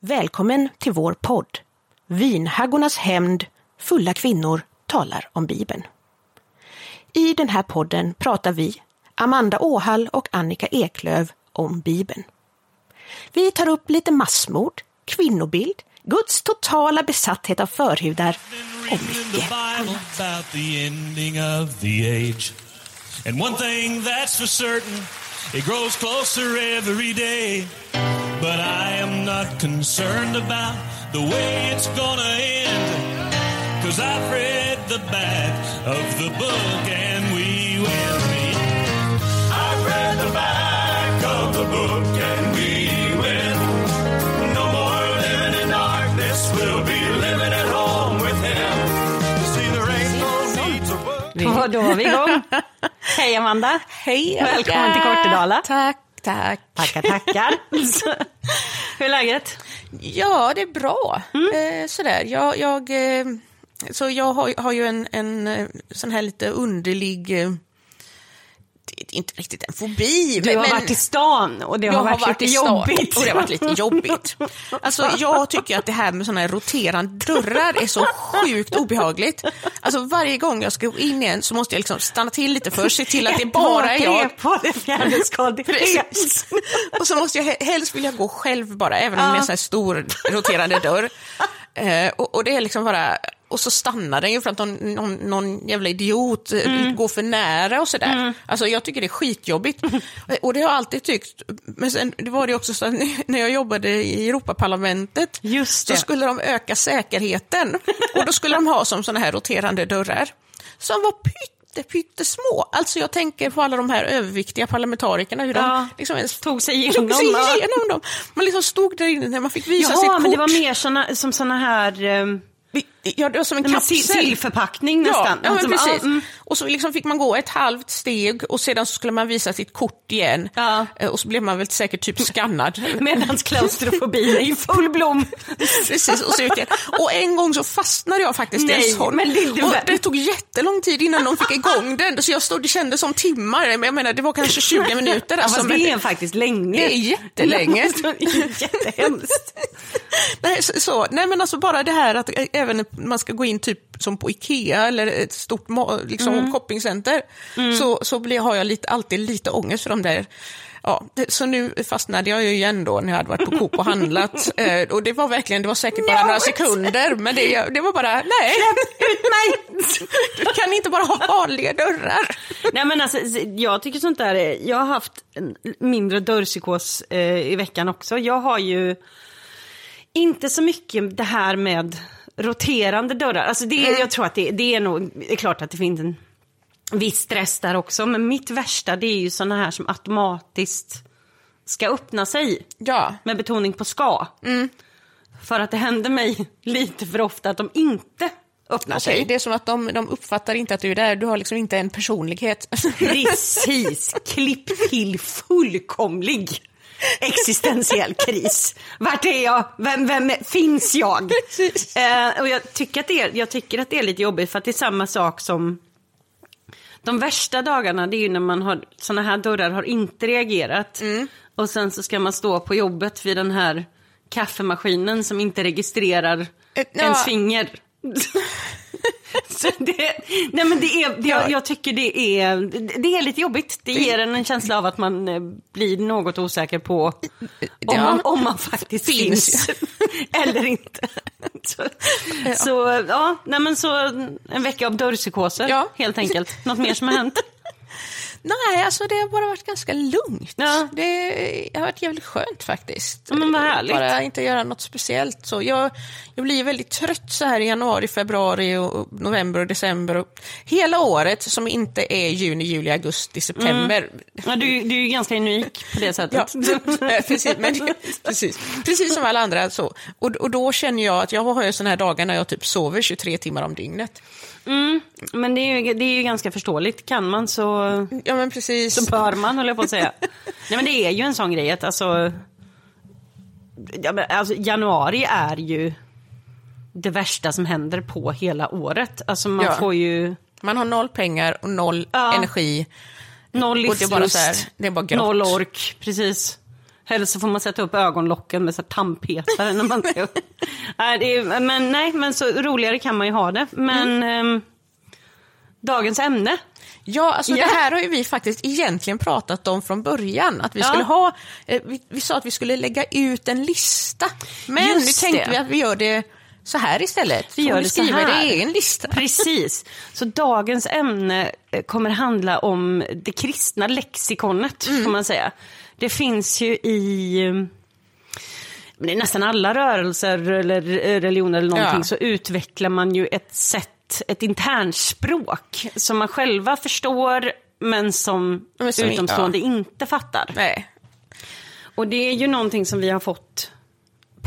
Välkommen till vår podd. Vinhaggornas hämnd, fulla kvinnor talar om Bibeln. I den här podden pratar vi, Amanda Åhall och Annika Eklöv, om Bibeln. Vi tar upp lite massmord, kvinnobild, Guds totala besatthet av förhudar och mycket annat. And one thing that's for certain, it grows closer every day. But I am not concerned about the way it's gonna end. Cause I've read the back of the book and we will meet. I've read the back of the book and we will. No more living in darkness, we'll be living at home with him. See, there ain't no need to worry. Och då var vi igång. Hej Amanda. Hej Välkommen till Kortedala. Tack, tack. Tackar, tackar. Hur är läget? Ja, det är bra. Eh, sådär. Jag, jag, eh, så jag har, har ju en, en eh, sån här lite underlig... Inte riktigt en fobi. Du har men- varit i stan och det har varit lite i stan jobbigt. Och det har varit lite jobbigt. Alltså, jag tycker att det här med här roterande dörrar är så sjukt obehagligt. Alltså, varje gång jag ska gå in igen så måste jag liksom stanna till lite först, se till att det bara är jag. på det fjärde ska det Precis. Och så måste jag he- helst vilja gå själv bara, även om det är en sån här stor roterande dörr. Eh, och, och det är liksom bara... Och så stannar den ju för att någon, någon, någon jävla idiot eh, går för nära och sådär. Alltså jag tycker det är skitjobbigt. Och det har jag alltid tyckt. Men sen det var det också så att när jag jobbade i Europaparlamentet Just så skulle de öka säkerheten. Och då skulle de ha som såna här roterande dörrar. Som var pytte, pyttesmå. Alltså jag tänker på alla de här överviktiga parlamentarikerna, hur Ja, de liksom ens tog sig tog igenom. sig ja. igenom dem. Man liksom stod där inne när man fick visa sitt Jaha, kort. men det var mer såna, som såna här... Um, Ja, det var som en Nej, kapsel. sill- sillförpackning nästan. Ja, ja Alltså, precis. ja, mm. Och så liksom fick man gå ett halvt steg och sedan skulle man visa sitt kort igen. Ja. Eh, Och så blev man väl säkert typ skannad. Medan klaustrofobin är i full blom. Precis, och, så ut igen. och en gång så fastnade jag faktiskt i en Nej, sån. men lille och det tog jättelång tid innan de fick igång den, så jag stod, det kändes som timmar. Men jag menar, det var kanske 20 minuter. Ja, Alltså, fast men det är faktiskt länge. Det är jättelänge. Jättehemskt. Nej, så, så, nej men alltså bara det här att eh, även man ska gå in typ som på Ikea eller ett stort liksom, Mm. shoppingcenter så, så blir, har jag lite, alltid lite ångest för de där Ja, så nu fastnade jag ju igen då när jag hade varit på Coop och handlat. Eh, och det var verkligen, det var säkert bara No, några sekunder, men det, det var bara, nej, Ut mig! du kan inte bara ha vanliga dörrar. Nej men alltså, jag tycker sånt där är, jag har haft mindre dörrpsykos eh, i veckan också. Jag har ju inte så mycket det här med roterande dörrar. Alltså det, Mm. jag tror att det, det är nog, det är klart att det finns en viss stress där också. Men mitt värsta det är ju såna här som automatiskt ska öppna sig. Ja, Med betoning på ska. Mm. För att det händer mig lite för ofta att de inte öppnar okej, sig. det är som att de, de uppfattar inte att du är där, du har liksom inte en personlighet. Precis, klipp till fullkomlig existentiell kris. Vart är jag? Vem, vem är, finns jag? Eh, och jag tycker, att det är, jag tycker att det är lite jobbigt för att det är samma sak som de värsta dagarna det är ju när man har såna här dörrar har inte reagerat och sen så ska man stå på jobbet vid den här kaffemaskinen som inte registrerar Eh, ja. ens finger. så det, nej men det är, det, Ja. jag tycker det är, det är lite jobbigt. Det ger en en känsla av att man eh, blir något osäker på om, Ja. man, om man faktiskt Finns. finns. Eller inte. Så, så ja, nej men så en vecka av dörrpsykoser Ja. helt enkelt. Något mer som har hänt? Nej, alltså det har bara varit ganska lugnt. Ja. Det, har varit jävligt skönt faktiskt. Ja, men vad härligt. Bara inte göra något speciellt. Så jag, jag blir väldigt trött så här i januari, februari, och november och december. Och hela året som inte är juni, juli, augusti, september. Ja, du, du är ju ganska unik på det Ja, sättet. eh, precis, men, precis, precis som alla andra. Så. Och, och då känner jag att jag har ju sådana här dagar när jag typ sover 23 timmar om dygnet. Men det är, ju, det är ju ganska förståeligt. Kan man så, Ja, men precis. så bör man, håller jag på att säga. Nej men det är ju en sån grej att alltså, ja, men, alltså januari är ju det värsta som händer på hela året. Alltså man Ja. får ju Man har noll pengar och noll Ja. energi. noll Och det är livslust, bara så här, det är bara grått. noll ork, precis. Eller så får man sätta upp ögonlocken med så tandpetare när man ska... nej, det är, men nej, men så roligare kan man ju ha det. Men ehm, dagens ämne. Ja, alltså Ja. det här har ju vi faktiskt egentligen pratat om från början. Att vi Ja. skulle ha, eh, vi, vi sa att vi skulle lägga ut en lista. Men nu Just tänkte det. vi att vi gör det så här istället. Vi gör det så skriva här. din egen lista. Precis. Så dagens ämne eh, kommer handla om det kristna lexikonet, får man säga. Det finns ju i eh, i nästan alla rörelser eller eh, religioner eller någonting Ja. så utvecklar man ju ett sätt, ett internspråk som man själva förstår men som, Men som- utomstående inte fattar. Nej. Och det är ju någonting som vi har fått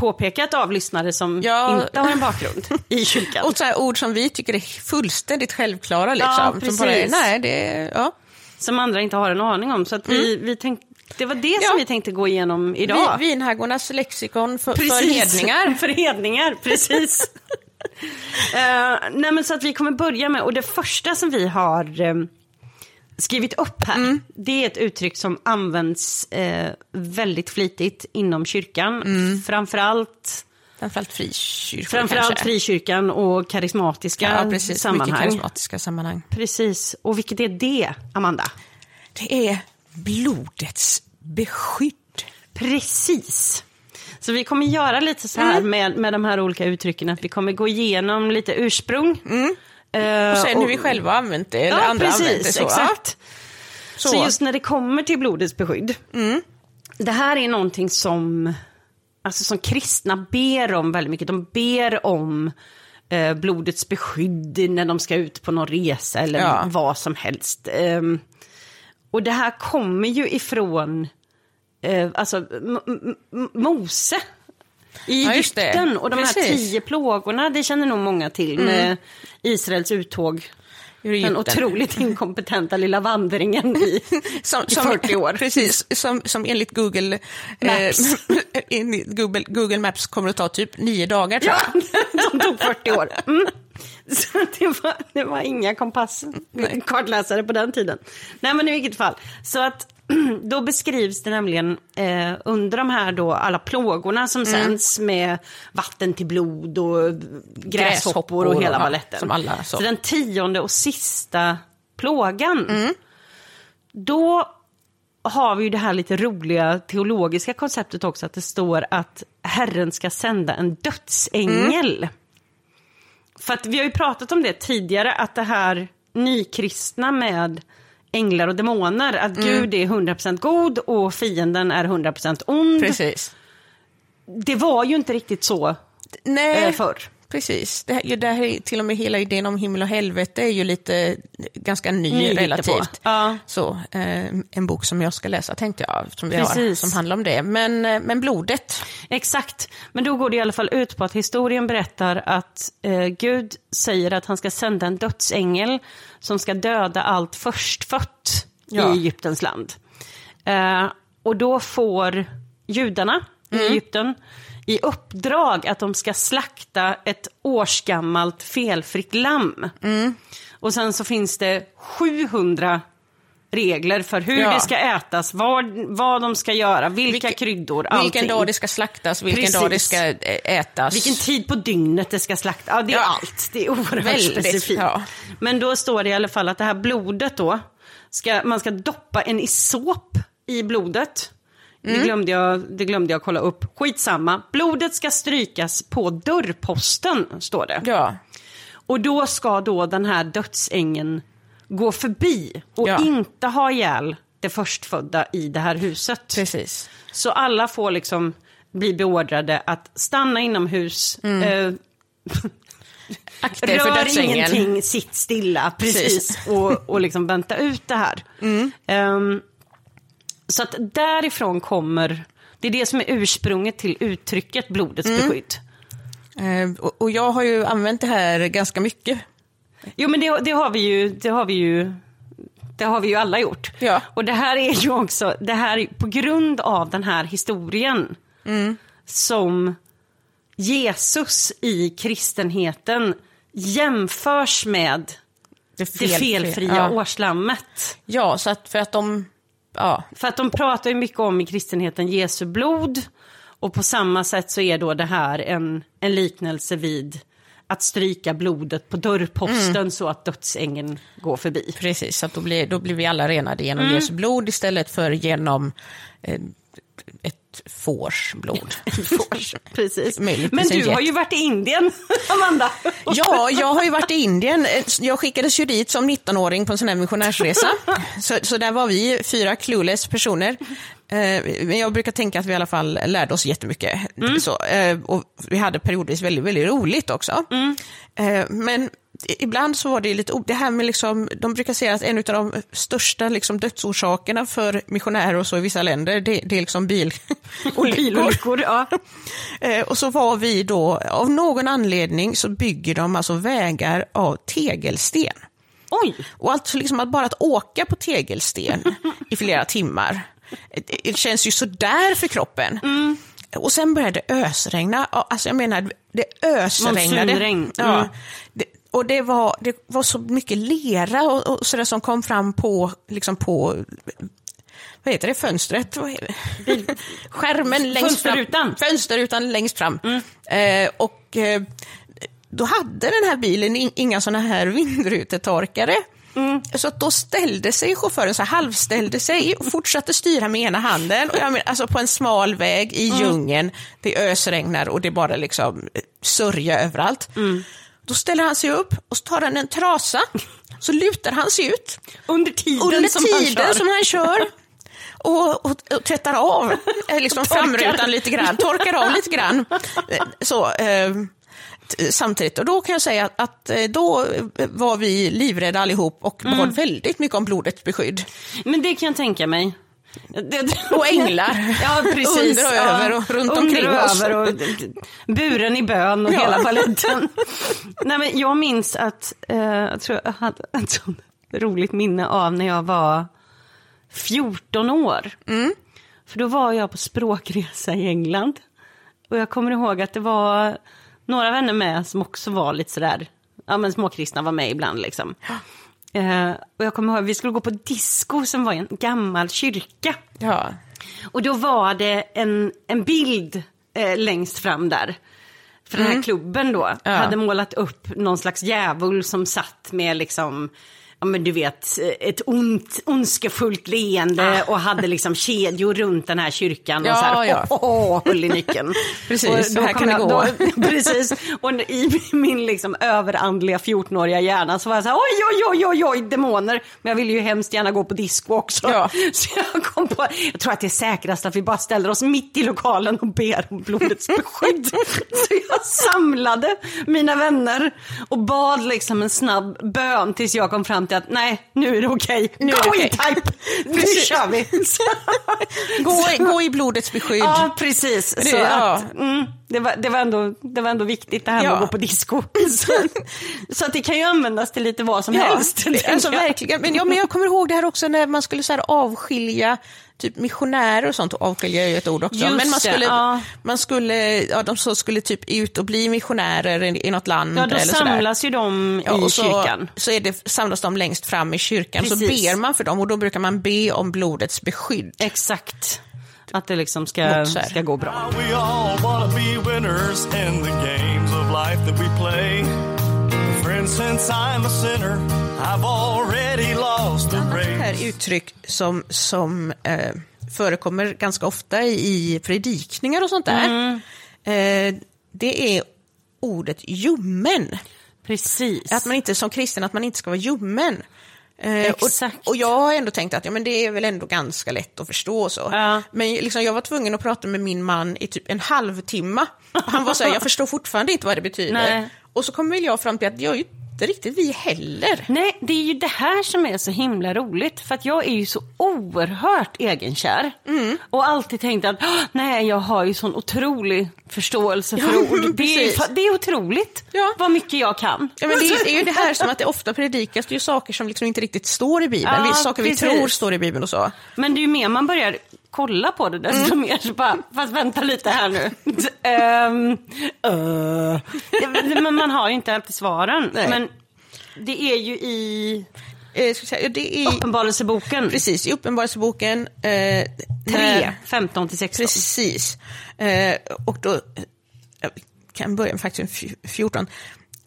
påpekat av lyssnare som Ja. inte har en bakgrund i kyrkan. Och så här ord som vi tycker är fullständigt självklara. Liksom. Ja, Som precis. bara, är- nej, det, ja. som andra inte har en aning om. Så att vi, vi tänkte, det var det Mm. Ja. som vi tänkte gå igenom idag. Vi, vinhaggornas lexikon för, för Precis. hedningar. för hedningar, precis. Eh, nej men så att vi kommer börja med, och det första som vi har eh, skrivit upp här, Mm. det är ett uttryck som används eh, väldigt flitigt inom kyrkan. Mm. Framförallt, Framförallt frikyrkor framförallt kanske. frikyrkan och karismatiska Ja, precis. Mycket sammanhang. karismatiska sammanhang. Precis, och vilket är det, Amanda? Det är blodets beskydd. Precis. Så vi kommer göra lite så här med, med de här olika uttrycken, att vi kommer gå igenom lite ursprung. Eh, Och sen hur vi själva använt det, eller ja, andra har använt det. precis, Så. exakt. Så. Så. just när det kommer till blodets beskydd. Det här är någonting som, alltså som kristna ber om väldigt mycket. De ber om eh, blodets beskydd när de ska ut på någon resa eller Ja. vad som helst. Ehm, och det här kommer ju ifrån eh, alltså, Mose i Ja. Egypten. Och de här Precis. Mm. tio plågorna, det känner nog många till med Israels uttåg. Den otroligt inkompetenta lilla vandringen i, som, i 40 år. Precis, som, som enligt Google, Maps. Eh, enligt Google, Google Maps kommer att ta typ nio dagar tror Ja, de tog 40 år. Mm. Så det var, det var inga kompass, kartläsare på den tiden. Nej men i vilket fall. Så att då beskrivs det nämligen eh, under de här då alla plågorna som Mm. sänds med vatten till blod och gräshoppor och hela baletten. alla så. så den tionde och sista plågan, Mm. då har vi ju det här lite roliga teologiska konceptet också, att det står att Herren ska sända en dödsängel. För att vi har ju pratat om det tidigare, att det här nykristna med änglar och demoner, att Gud är 100% god och fienden är 100% ond. Precis. Det var ju inte riktigt så Nej, eh, förr. Precis. Det här, det här, är- till och med hela idén om himmel och helvete är ju lite ganska ny, Ny relativt. Ja. Så, eh, en bok som jag ska läsa tänkte jag, som, vi har, som handlar om det. Men, eh, men blodet, Exakt, men då går det i alla fall ut på att historien berättar att eh, Gud säger att han ska sända en dödsängel som ska döda allt förstfött Ja. i Egyptens land. Eh, och då får judarna i Egypten i uppdrag att de ska slakta ett årsgammalt felfritt lamm. Och sen så finns det 700 regler för hur Ja. det ska ätas, vad, vad de ska göra, vilka Vilken- kryddor, vilken allting. dag det ska slaktas, vilken Precis. dag det ska eh, ätas. Vilken tid på dygnet det ska slaktas. Ja, det är Ja. allt. Det är oerhört Väldigt, specifikt. ja. Men då står det i alla fall att det här blodet då, ska, man ska doppa en isop i blodet. Mm. Det, glömde jag, det glömde jag kolla upp. Skitsamma. Blodet ska strykas på dörrposten, står det. Ja, Och då ska då den här dödsängen gå förbi och Ja. inte ha ihjäl det förstfödda i det här huset. precis. Så alla får liksom bli beordrade att stanna inomhus. Eh, Akta er för rör ingenting, sitt stilla, precis. och, och liksom vänta ut det här. Mm. Ehm, så att därifrån kommer, det är det som är ursprunget till uttrycket blodets Mm. beskydd. Eh, och, och jag har ju använt det här ganska mycket. Jo men det, det har vi ju, det har vi ju, det har vi ju alla gjort. Ja. Och det här är ju också, det här är på grund av den här historien som Jesus i kristenheten jämförs med Det, det felfria ja. årslammet. Ja, så att för att de, Ja, För att de pratar ju mycket om i kristenheten Jesu blod. Och på samma sätt så är då det här en, en liknelse vid att stryka blodet på dörrposten Mm. så att dödsängeln går förbi. precis. Så att då, blir, då blir vi alla renade genom Mm. Jesu blod istället för genom eh, ett fårs blod. Precis. Möjligtvis Men en du har ju varit i Indien, Amanda. Ja, jag har ju varit i Indien. Jag skickades ju dit som 19-åring på en sån här missionärsresa. Så, så där var vi fyra clueless personer. Eh, Men jag brukar tänka att vi i alla fall lärde oss jättemycket. Så, eh, och vi hade periodvis väldigt, väldigt roligt också. Eh, Men ibland så var det lite, det här med liksom, de brukar säga att en av de största liksom dödsorsakerna för missionärer och så i vissa länder, det, det är liksom bil, Bilolyckor, ja. Eh, Och så var vi då, av någon anledning så bygger de alltså vägar av tegelsten. Oj, Och alltså liksom att bara att åka på tegelsten i flera timmar, det, det känns ju sådär för kroppen. Och sen började det ösregna, Ja, alltså jag menar, det ösregnade. Monsunregn, Ja, mm. det, och det var, det var så mycket lera och, och sådär som kom fram på, liksom på vad heter det, fönstret? Skärmen längst fram. Fönsterrutan längst fram. Eh, och eh, då hade den här bilen in- inga såna här vindrutetorkare. Så att då ställde sig chauffören, så halvställde sig och fortsatte styra med ena handen. Och jag menar, alltså på en smal väg i djungeln, det ösregnar och det bara liksom eh, sörja överallt. Då ställer han sig upp och så tar han en trasa, så lutar han sig ut under tiden under som han tiden kör. som han kör och, och, och tvättar av eh, liksom framrutan lite grann, torkar av lite grann. Så, eh, samtidigt. Och då kan jag säga att, att eh, då var vi livrädda allihop och Mm. bad väldigt mycket om blodets beskydd. Men det kan jag tänka mig. Och änglar. Ja, precis. Under och över och runt Under omkring och oss. över och buren i bön och Ja. hela paletten. Nej, men jag minns att, eh, jag tror jag hade ett sånt roligt minne av när jag var 14 år. Mm. För då var jag på språkresa i England. Och jag kommer ihåg att det var några vänner med som också var lite sådär, ja men småkristna var med ibland liksom. Eh, och jag kommer ihåg vi skulle gå på disco som var i en gammal kyrka. Ja. Och då var det en, en bild eh, längst fram där. För den här klubben då Ja. hade målat upp någon slags djävul som satt med liksom, ja men du vet, ett ont, ondskefullt leende och hade liksom kedjor runt den här kyrkan Ja, och så här, ja. oh, oh, höll i nyckeln. Precis, så här kan det jag- gå. Då, precis, och i min liksom överandliga 14-åriga hjärna så var jag så här, oj, oj, oj, oj, oj, demoner. Men jag ville ju hemskt gärna gå på disco också. Ja. Så jag kom på, jag tror att det är säkrast att vi bara ställer oss mitt i lokalen och ber om blodets beskydd. Så jag samlade mina vänner och bad liksom en snabb bön tills jag kom fram till att nej, nu är det okej. Nu är det Go in type! Nu kör vi! Gå, i- gå i blodets beskydd. Ja, precis. Det- Så ja. att, mm, det, var, det, var ändå, det var ändå viktigt det här med Ja. att gå på disco. Så, så att det kan ju användas till lite vad som Ja, helst. alltså verkligen. Men, ja, men jag kommer ihåg det här också när man skulle så här avskilja typ missionärer och sånt, och avskilja är ju ett ord också, Just men man det, skulle, ja. man skulle, ja, de så skulle typ ut och bli missionärer i, i något land Ja, då eller sådär. samlas ju de Ja, i så, kyrkan. så är det, samlas de längst fram i kyrkan, så Precis. ber man för dem och då brukar man be om blodets beskydd. Exakt. Att det liksom ska, ska gå bra. We all wanna be winners in the games of life that we play. Friend, since I'm a sinner, I've already lost the Det här uttryck som, som eh, förekommer ganska ofta i predikningar och sånt där, Mm. eh, det är ordet ljummen. Precis. Att man inte som kristen, att man inte ska vara ljummen. Eh, Exakt. Och, och jag har ändå tänkt att ja, men det är väl ändå ganska lätt att förstå så. Ja. Men liksom, jag var tvungen att prata med min man i typ en halvtimme. Han var så här, jag förstår fortfarande inte vad det betyder. Nej. Och så kom väl jag fram till att jag inte riktigt vi heller. Nej, det är ju det här som är så himla roligt. För att jag är ju så oerhört egenkär. Mm. Och alltid tänkt att "Åh, nej, jag har ju sån otrolig förståelse för Ja, ord. Det är, det är otroligt Ja. vad mycket jag kan. Ja, men det är är ju det här som att det ofta predikas det är ju saker som liksom inte riktigt står i Bibeln. Ja, saker vi precis. tror står i Bibeln och så. Men det är ju mer man börjar kolla på det desto Mm. mer så bara, fast vänta lite här nu. Ehm, uh. Men man har ju inte alltid svaren. Nej. Men det är ju i, eh, ska säga, det är Uppenbarelseboken. precis i Uppenbarelseboken. Eh, 3, när- 15 till 16. Precis. Eh, och då, jag kan börja med faktiskt fj- 14.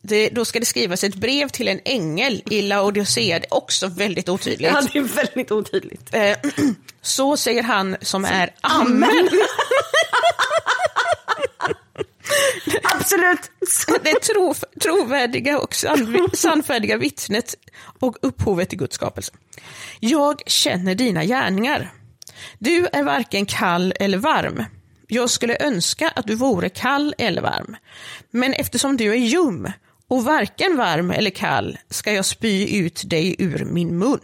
Det, då ska det skrivas ett brev till en ängel i Laodicea, det är också väldigt otydligt. Ja, det är väldigt otydligt. Eh, så säger han som är Amen. Absolut. Det tro, trovärdiga och sann, sannfärdiga vittnet och upphovet till Guds skapelse. Jag känner dina gärningar. Du är varken kall eller varm. Jag skulle önska att du vore kall eller varm. Men eftersom du är ljum och varken varm eller kall ska jag spy ut dig ur min mun.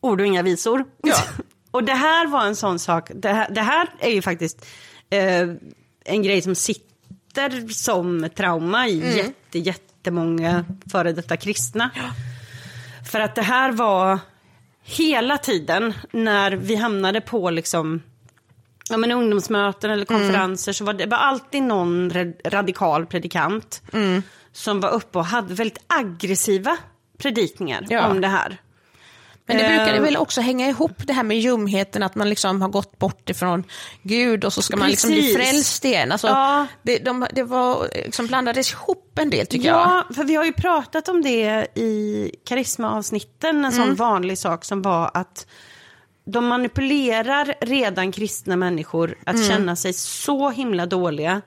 Ord och inga visor. Ja. och det här var en sån sak, det här, det här är ju faktiskt eh, en grej som sitter som trauma i Mm. jätte, jättemånga före detta kristna. För att det här var hela tiden när vi hamnade på liksom Ja, men ungdomsmöten eller Mm. konferenser så var det var alltid någon radikal predikant Mm. som var uppe och hade väldigt aggressiva predikningar Ja. om det här. Men det brukar det Eh, väl också hänga ihop det här med ljumheten, att man liksom har gått bort ifrån Gud och så ska man liksom bli frälst igen. Alltså, Ja. det, de, det var liksom blandades ihop en del tycker jag. Ja, för vi har ju pratat om det i karismaavsnitten, en Mm. sån vanlig sak som var att de manipulerar redan kristna människor att Mm. känna sig så himla dåliga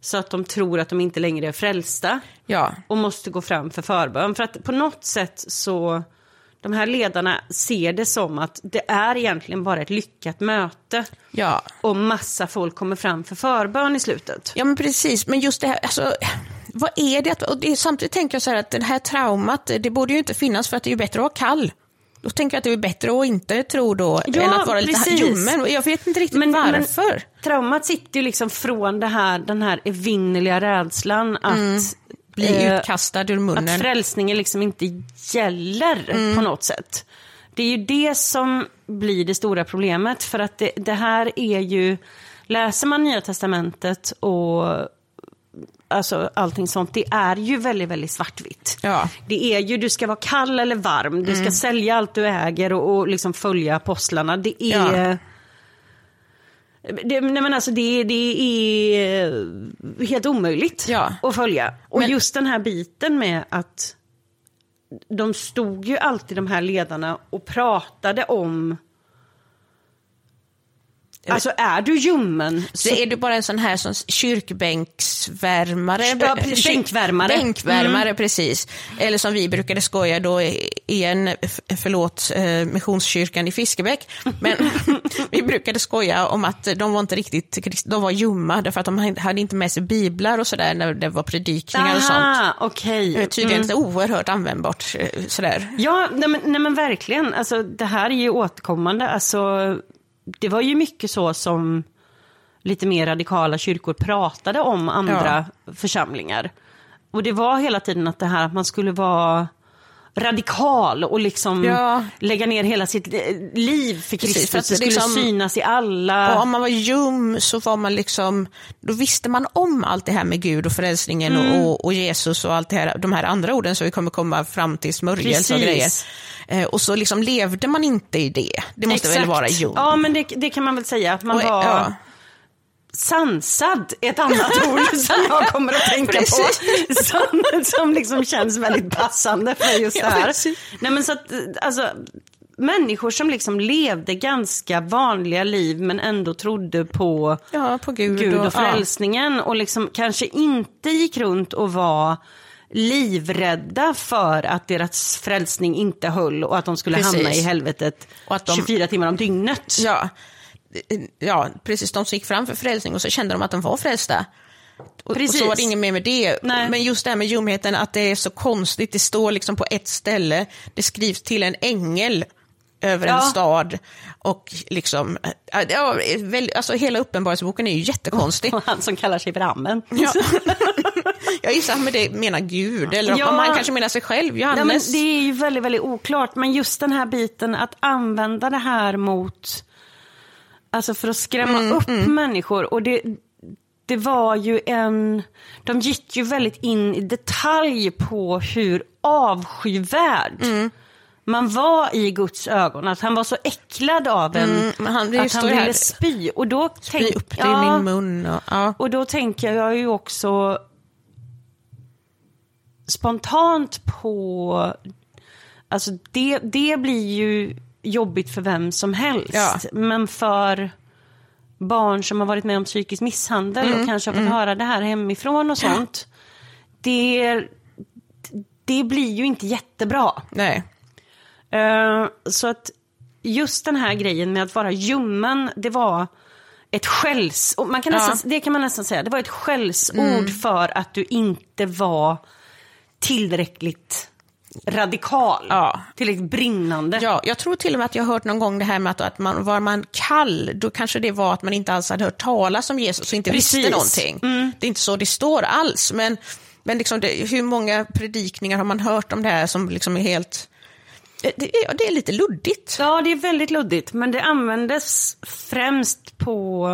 så att de tror att de inte längre är frälsta Ja. och måste gå fram för förbön. För att på något sätt så, de här ledarna ser det som att det är egentligen bara ett lyckat möte Ja. och massa folk kommer fram för förbön i slutet. ja, men precis. Men just det här, alltså, vad är det? Och det samtidigt tänker jag så här att det här traumat, det borde ju inte finnas för att det är ju bättre att vara kall. Då tänker jag att det är bättre att inte tro då Ja, än att vara lite precis. ljummen. Jag vet inte riktigt Men- men- varför. Traumat sitter ju liksom från det här, den här evinnerliga rädslan att, Bli eh, utkastad ur att munnen. frälsningen liksom inte gäller på något sätt. Det är ju det som blir det stora problemet för att det, det här är ju, läser man Nya Testamentet och alltså allting sånt, det är ju väldigt, väldigt svartvitt. Ja. Det är ju, du ska vara kall eller varm, du ska sälja allt du äger och, och liksom följa apostlarna. Det är... Ja. Det, nej men alltså det, det är helt omöjligt Ja. att följa. Och Men- just den här biten med att de stod ju alltid de här ledarna och pratade om Alltså är du ljummen så är du bara en sån här som kyrkbänksvärmare. Ja, Kyr- bänkvärmare. Mm. Bänkvärmare, precis. Eller som vi brukade skoja då i en, förlåt, eh, Missionskyrkan i Fiskebäck. Men vi brukade skoja om att de var inte riktigt, de var ljumma därför att de hade inte med sig biblar och sådär när det var predikningar och sånt. Aha. Det är Tydligen Mm. oerhört användbart eh, sådär. Ja, nej men, nej men verkligen. Alltså, det här är ju återkommande. Alltså, det var ju mycket så som lite mer radikala kyrkor pratade om andra församlingar. Och det var hela tiden att det här att man skulle vara radikal och liksom Ja. lägga ner hela sitt eh, liv för Precis, Kristus. för att det skulle liksom- synas i alla. Och om man var ljum så var man liksom, då visste man om allt det här med Gud och frälsningen Mm. och, och Jesus och allt det här, de här andra orden som vi kommer komma fram till, smörjelse och grejer. Precis. Eh, och så liksom levde man inte i det. Det måste väl Exakt. vara ljum? Ja, men det, det kan man väl säga. Att man Och, var... ja. Sansad är ett annat ord som jag kommer att tänka på. Som, som liksom känns väldigt passande för just det Ja, här. Nej, men så att, alltså, människor som liksom levde ganska vanliga liv men ändå trodde på Ja, på Gud, Gud och ja. frälsningen och liksom kanske inte gick runt och var livrädda för att deras frälsning inte höll och att de skulle Precis. hamna i helvetet Och att de- 24 timmar om dygnet. Ja, ja, precis. De som gick fram för frälsning och så kände de att de var frälsta. Och, och så var det inget mer med det. Nej. Men just det här med ljumheten, att det är så konstigt. Det står liksom på ett ställe, det skrivs till en ängel över en Ja. stad. Och liksom, ja, väl, alltså hela Uppenbarelseboken är ju jättekonstig. Och han som kallar sig för Amen. Ja. Jag gissar att det menar Gud, eller Ja. om han kanske menar sig själv, Ja, men Johannes. det är ju väldigt, väldigt oklart. Men just den här biten att använda det här mot, alltså för att skrämma Mm, upp människor. Och det, det var ju en... De gick ju väldigt in i detalj på hur avskyvärd Mm. man var i Guds ögon. Att han var så äcklad av en Mm, han- att han ville spy. Och då Spy tänk- upp det ja, i min mun. Och, ja. och då tänker jag ju också spontant på... Alltså det, det blir ju jobbigt för vem som helst. Ja. Men för barn som har varit med om psykisk misshandel Mm, och kanske har fått höra det här hemifrån och sånt. Det, det blir ju inte jättebra. Nej. Eh, så att just den här grejen med att vara ljummen, det var ett skälls... och Man kan Ja. nästan, Det kan man nästan säga, det var ett skällsord för att du inte var tillräckligt radikal. Ja. Tillräckligt brinnande. Ja, jag tror till och med att jag har hört någon gång det här med att, att man, var man kall, då kanske det var att man inte alls hade hört talas om Jesus och inte visste Precis. någonting. Det är inte så det står alls, men, men liksom det, hur många predikningar har man hört om det här som liksom är helt... Det, är- det är lite luddigt. Ja, det är väldigt luddigt, men det användes främst på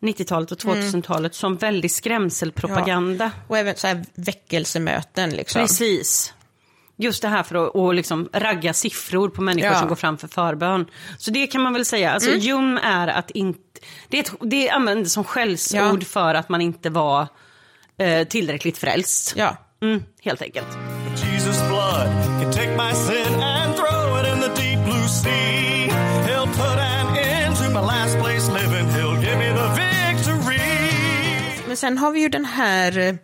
90-talet och 2000-talet som väldigt skrämselpropaganda. Och även så här väckelsemöten. Liksom. Precis. Just det här för att och liksom ragga siffror på människor Ja. som går fram för förbön. Så det kan man väl säga. Alltså, Mm. Ljum är att inte... Det, är ett, det användes som skällsord Ja. för att man inte var eh, tillräckligt frälst. Ja. Mm, helt enkelt. If Jesus' blood can take my sin and throw it in the deep blue sea. He'll put an end to my last place living. He'll give me the victory. Men sen har vi ju den här eh,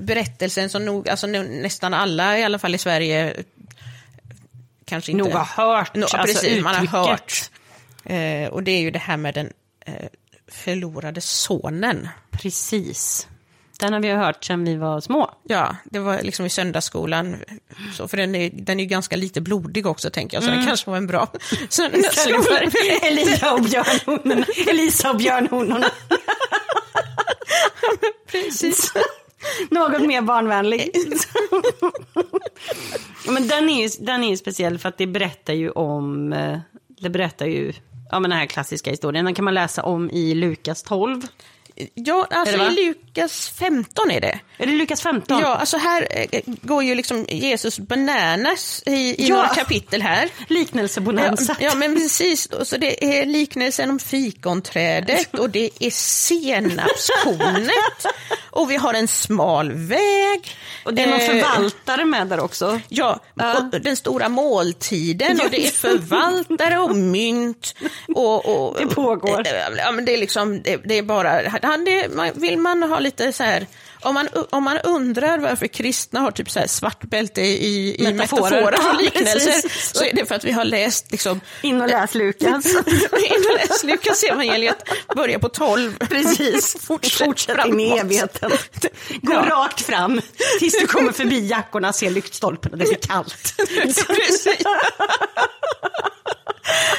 berättelsen som nog, alltså nästan alla, i alla fall i Sverige, eh, kanske inte... Nog har hört, No, alltså, precis, man har hört. Eh, och det är ju det här med den eh, förlorade sonen. Precis. Den har vi hört sedan vi var små. Ja, det var liksom i söndagsskolan, så, för den är, den är ju ganska lite blodig också, tänker jag, så den kanske var en bra söndagsskola. Elia och björnhonorna. Elisa och björnhonorna. Precis. Något mer barnvänlig. men den är, ju, den är ju speciell för att det berättar ju om, eh, det berättar ju, ja men den här klassiska historien, den kan man läsa om i Lukas 12. Ja, alltså i Lukas 15 är det. Är det Lukas 15? Ja, alltså här eh, går ju liksom Jesus bananas i, i Ja. några kapitel här. Liknelsebonanza. ja, men precis. Så det är liknelsen om fikonträdet och det är senapskornet och vi har en smal väg. Och det är någon Eh, förvaltare med där också. Ja, och den stora måltiden och det är förvaltare och mynt. Och, och, Det pågår. Ja, men det är liksom, det, det är bara, man, vill man ha lite så här, om man, om man undrar varför kristna har typ så här svart bälte i, i Metaforer. metaforer, Ja, och liknelser, precis. så är det för att vi har läst liksom, In och läs Lukas. in och läst Lukas evangeliet, börja på 12. Precis. Fortsätt Fortsätt in i evigheten. Gå Ja. rakt fram tills du kommer förbi jackorna, ser lyktstolpen och det blir kallt. Precis.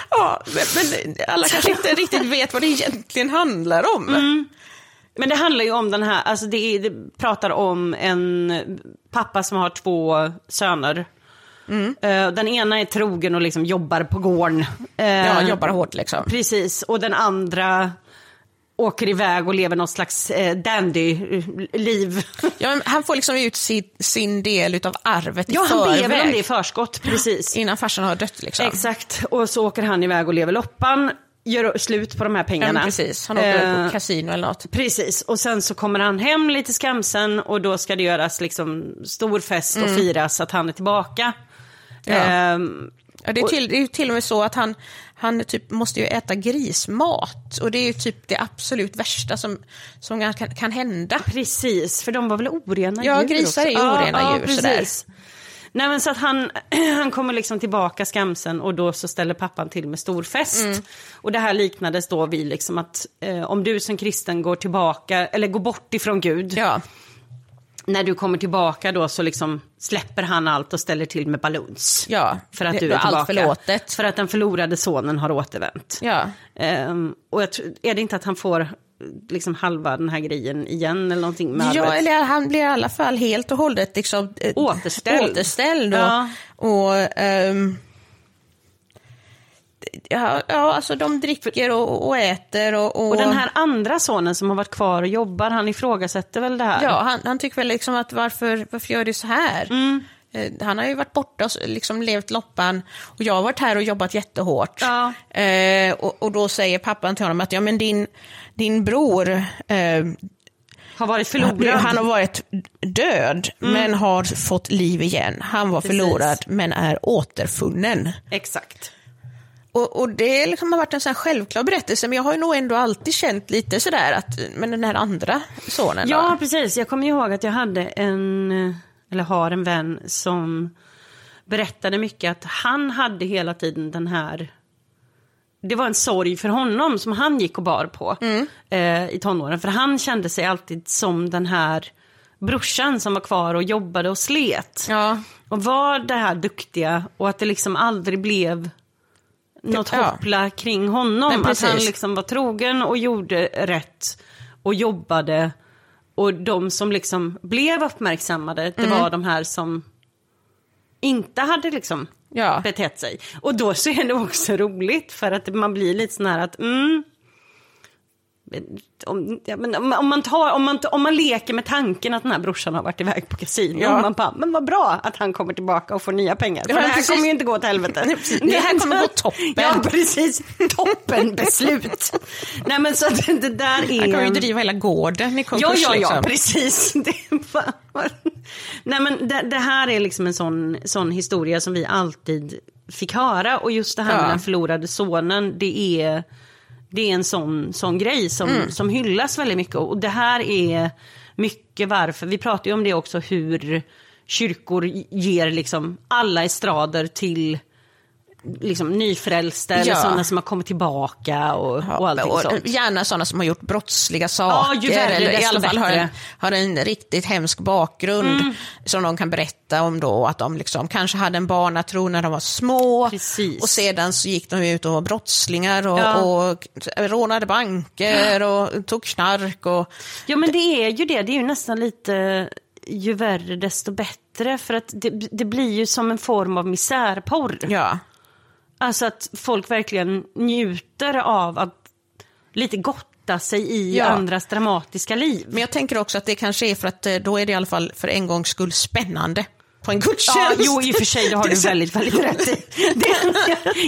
Ja, men, alla kanske inte riktigt vet vad det egentligen handlar om. Men det handlar ju om den här, alltså det, är, det pratar om en pappa som har två söner. Eh, Den ena är trogen och liksom jobbar på gården. Eh, Ja, jobbar hårt liksom. Precis, och den andra åker iväg och lever något slags eh, dandy-liv. Ja, han får liksom ut sin, sin del av arvet i Ja, han ber väl om det i förskott, precis. Innan farsan har dött liksom. Exakt, och så åker han iväg och lever loppan, gör slut på de här Ja, pengarna. men precis. Han åker Eh, på kasino eller något. Precis, och sen så kommer han hem lite skamsen och då ska det göras liksom stor fest och firas att han är tillbaka. Mm. Ja. Ehm, Ja, det, är till, det är till och med så att han, han typ måste ju äta grismat. Och det är ju typ det absolut värsta som, som kan, kan hända. precis, för de var väl orena Ja, djur grisar är ju också? orena djur, sådär. Nej men så att han, han kommer liksom tillbaka skamsen och då så ställer pappan till med stor fest. Mm. Och det här liknades då vid liksom att eh, om du som kristen går tillbaka, eller går bort ifrån Gud, Ja, när du kommer tillbaka då så liksom släpper han allt och ställer till med balloons. ja. För att Det- du är är allt tillbaka. förlåtet. För att den förlorade sonen har återvänt. Ja. Ehm, och är det inte att han får liksom halva den här grejen igen eller någonting med Ja, arvet? eller han blir i alla fall helt och hållet liksom, eh, Återställd. återställd och, Ja. och ehm, ja, ja, alltså de dricker och, och äter och, och... Och den här andra sonen som har varit kvar och jobbar, han ifrågasätter väl det här? Ja, han, han tycker väl liksom att varför, varför gör du så här? Mm. Eh, Han har ju varit borta och liksom levt loppan och jag har varit här och jobbat jättehårt. Ja. Eh, och, och då säger pappan till honom att ja, men din, din bror, eh, Har varit förlorad. han har varit död men har fått liv igen. Han var Precis. förlorad men är återfunnen. Exakt. Och, och det liksom har varit en sån här självklar berättelse, men jag har ju nog ändå alltid känt lite sådär att, men den här andra sonen Ja, då? precis. Jag kommer ihåg att jag hade en, eller har en vän som berättade mycket att han hade hela tiden den här det var en sorg för honom som han gick och bar på eh, i tonåren. För han kände sig alltid som den här brorsan som var kvar och jobbade och slet. Ja. Och var det här duktiga och att det liksom aldrig blev något Ja. hoppla kring honom. Nej, att han liksom var trogen och gjorde rätt och jobbade. Och de som liksom blev uppmärksammade, det Mm. var de här som inte hade liksom Ja. betett sig. Och då så är det också roligt för att man blir lite sån här att mm, om, ja, men om, om, man tar, om, man, om man leker med tanken att den här brorsan har varit iväg på kasino, Ja. man bara, men vad bra att han kommer tillbaka och får nya pengar. För Ja, det här precis. kommer ju inte gå åt helvete. Nej, precis. Det här kommer gå toppen. Ja, precis. Toppen beslut. Nej men så att det där är... Han kan ju driva hela gården i konkurs. Ja, ja, ja, liksom. precis. Det bara... Nej, men det, det här är liksom en sån, sån historia som vi alltid fick höra. Och just det här Ja. med den förlorade sonen, det är, det är en sån, sån grej som, Mm. som hyllas väldigt mycket. Och det här är mycket varför, vi pratar ju om det också, hur kyrkor ger liksom alla estrader till liksom nyfrälsta eller Ja. sådana som har kommit tillbaka och, och allting och sånt. Gärna sådana som har gjort brottsliga saker. ju värre, eller i alla fall har en, har en riktigt hemsk bakgrund Mm. som de kan berätta om då. Att de liksom kanske hade en barnatro när de var små. Precis. Och sedan så gick de ut och var brottslingar och, Ja. och rånade banker och tog knark. Och, Ja men det är ju det, det är ju nästan lite ju värre desto bättre. För att det, det blir ju som en form av misärporr. ja. Alltså att folk verkligen njuter av att lite gotta sig i Ja. andras dramatiska liv. Men jag tänker också att det kanske är för att eh, då är det i alla fall för en gångs skull spännande på en Ja, gudstjänst. jo, i och för sig, det har Det du väldigt, väldigt rätt i. Det,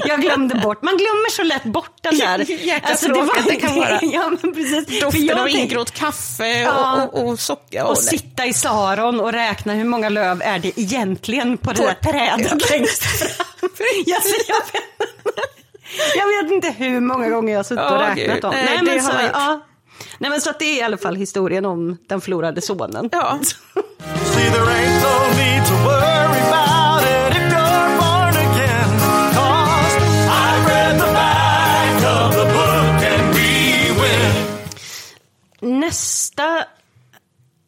jag glömde bort, man glömmer så lätt bort den där. Alltså, Jäkla tråkigt det kan vara. Ja, men precis. Doften av ingrått kaffe Ja. och, och, och socker. Och sitta i Saron och räkna hur många löv är det egentligen på, det där trädet längst fram. jag, jag, vet, jag vet inte hur många gånger jag har suttit och räknat dem. Nej, det men så, ja. Nej men så att det är i alla fall historien om den förlorade sonen. Ja. Nästa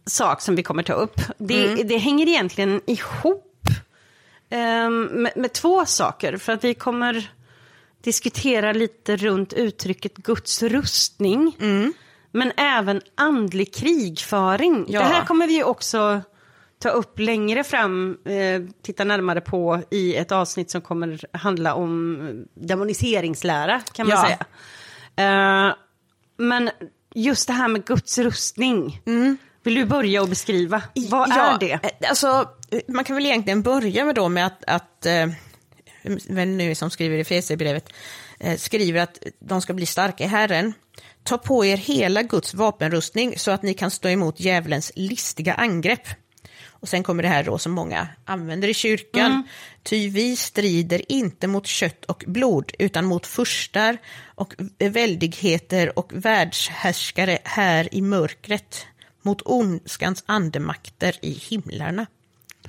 sak som vi kommer ta upp, det, det hänger egentligen ihop ehm, med, med två saker. För att vi kommer diskutera lite runt uttrycket Guds rustning. Men även andlig krigföring. Ja. Det här kommer vi också ta upp längre fram, eh, titta närmare på i ett avsnitt som kommer handla om demoniseringslära kan man Ja. säga. Eh, men just det här med Guds rustning. Vill du börja och beskriva? Vad Ja, är det? eh, Alltså, eh, man kan väl egentligen börja med, då med att, att eh, vem nu som skriver i Fesebrevet, eh, skriver att de ska bli starka i Herren. Ta på er hela Guds vapenrustning så att ni kan stå emot djävulens listiga angrepp. Och sen kommer det här då som många använder i kyrkan. Ty vi strider inte mot kött och blod, utan mot furstar och väldigheter och världshärskare här i mörkret, mot ondskans andemakter i himlarna.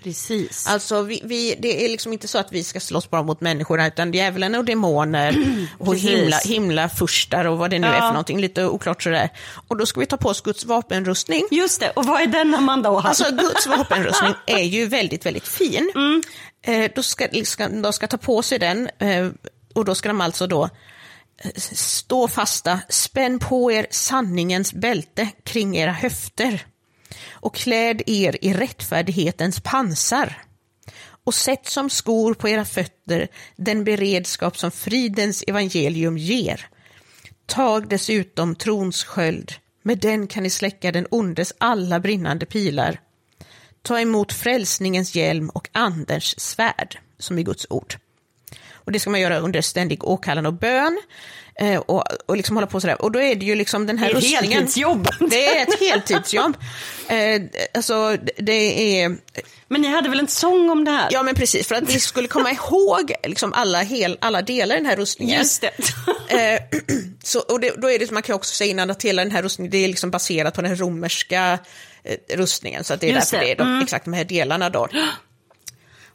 Precis. Alltså, vi, vi, det är liksom inte så att vi ska slåss bara mot människorna, utan djävulen och demoner och himla, himla furstar och vad det nu är Ja. för någonting, lite oklart sådär. Och då ska vi ta på oss Guds vapenrustning. Just det, och vad är den Amanda och han? Alltså Guds vapenrustning är ju väldigt, väldigt fin. Eh, då ska, ska, de ska ta på sig den eh, och då ska de alltså då eh, stå fasta, spänn på er sanningens bälte kring era höfter och kläd er i rättfärdighetens pansar och sätt som skor på era fötter den beredskap som fridens evangelium ger. Tag dessutom trons sköld, med den kan ni släcka den ondes alla brinnande pilar. Ta emot frälsningens hjälm och andens svärd, som är Guds ord. Och det ska man göra under ständig åkallan och bön. Eh, och, och liksom hålla på sådär. Och då är det ju liksom den här Det är ett heltidsjobb. Det är ett heltidsjobb. Eh, alltså, det är... Men ni hade väl en sång om det här? Ja, men precis. För att vi skulle komma ihåg liksom alla, hel, alla delar i den här rustningen. Just det. Eh, så, och det, då är det, man kan också säga innan att hela den här rustningen det är liksom baserat på den romerska eh, rustningen. Så att det är Just därför det. det är de, exakt de här delarna då.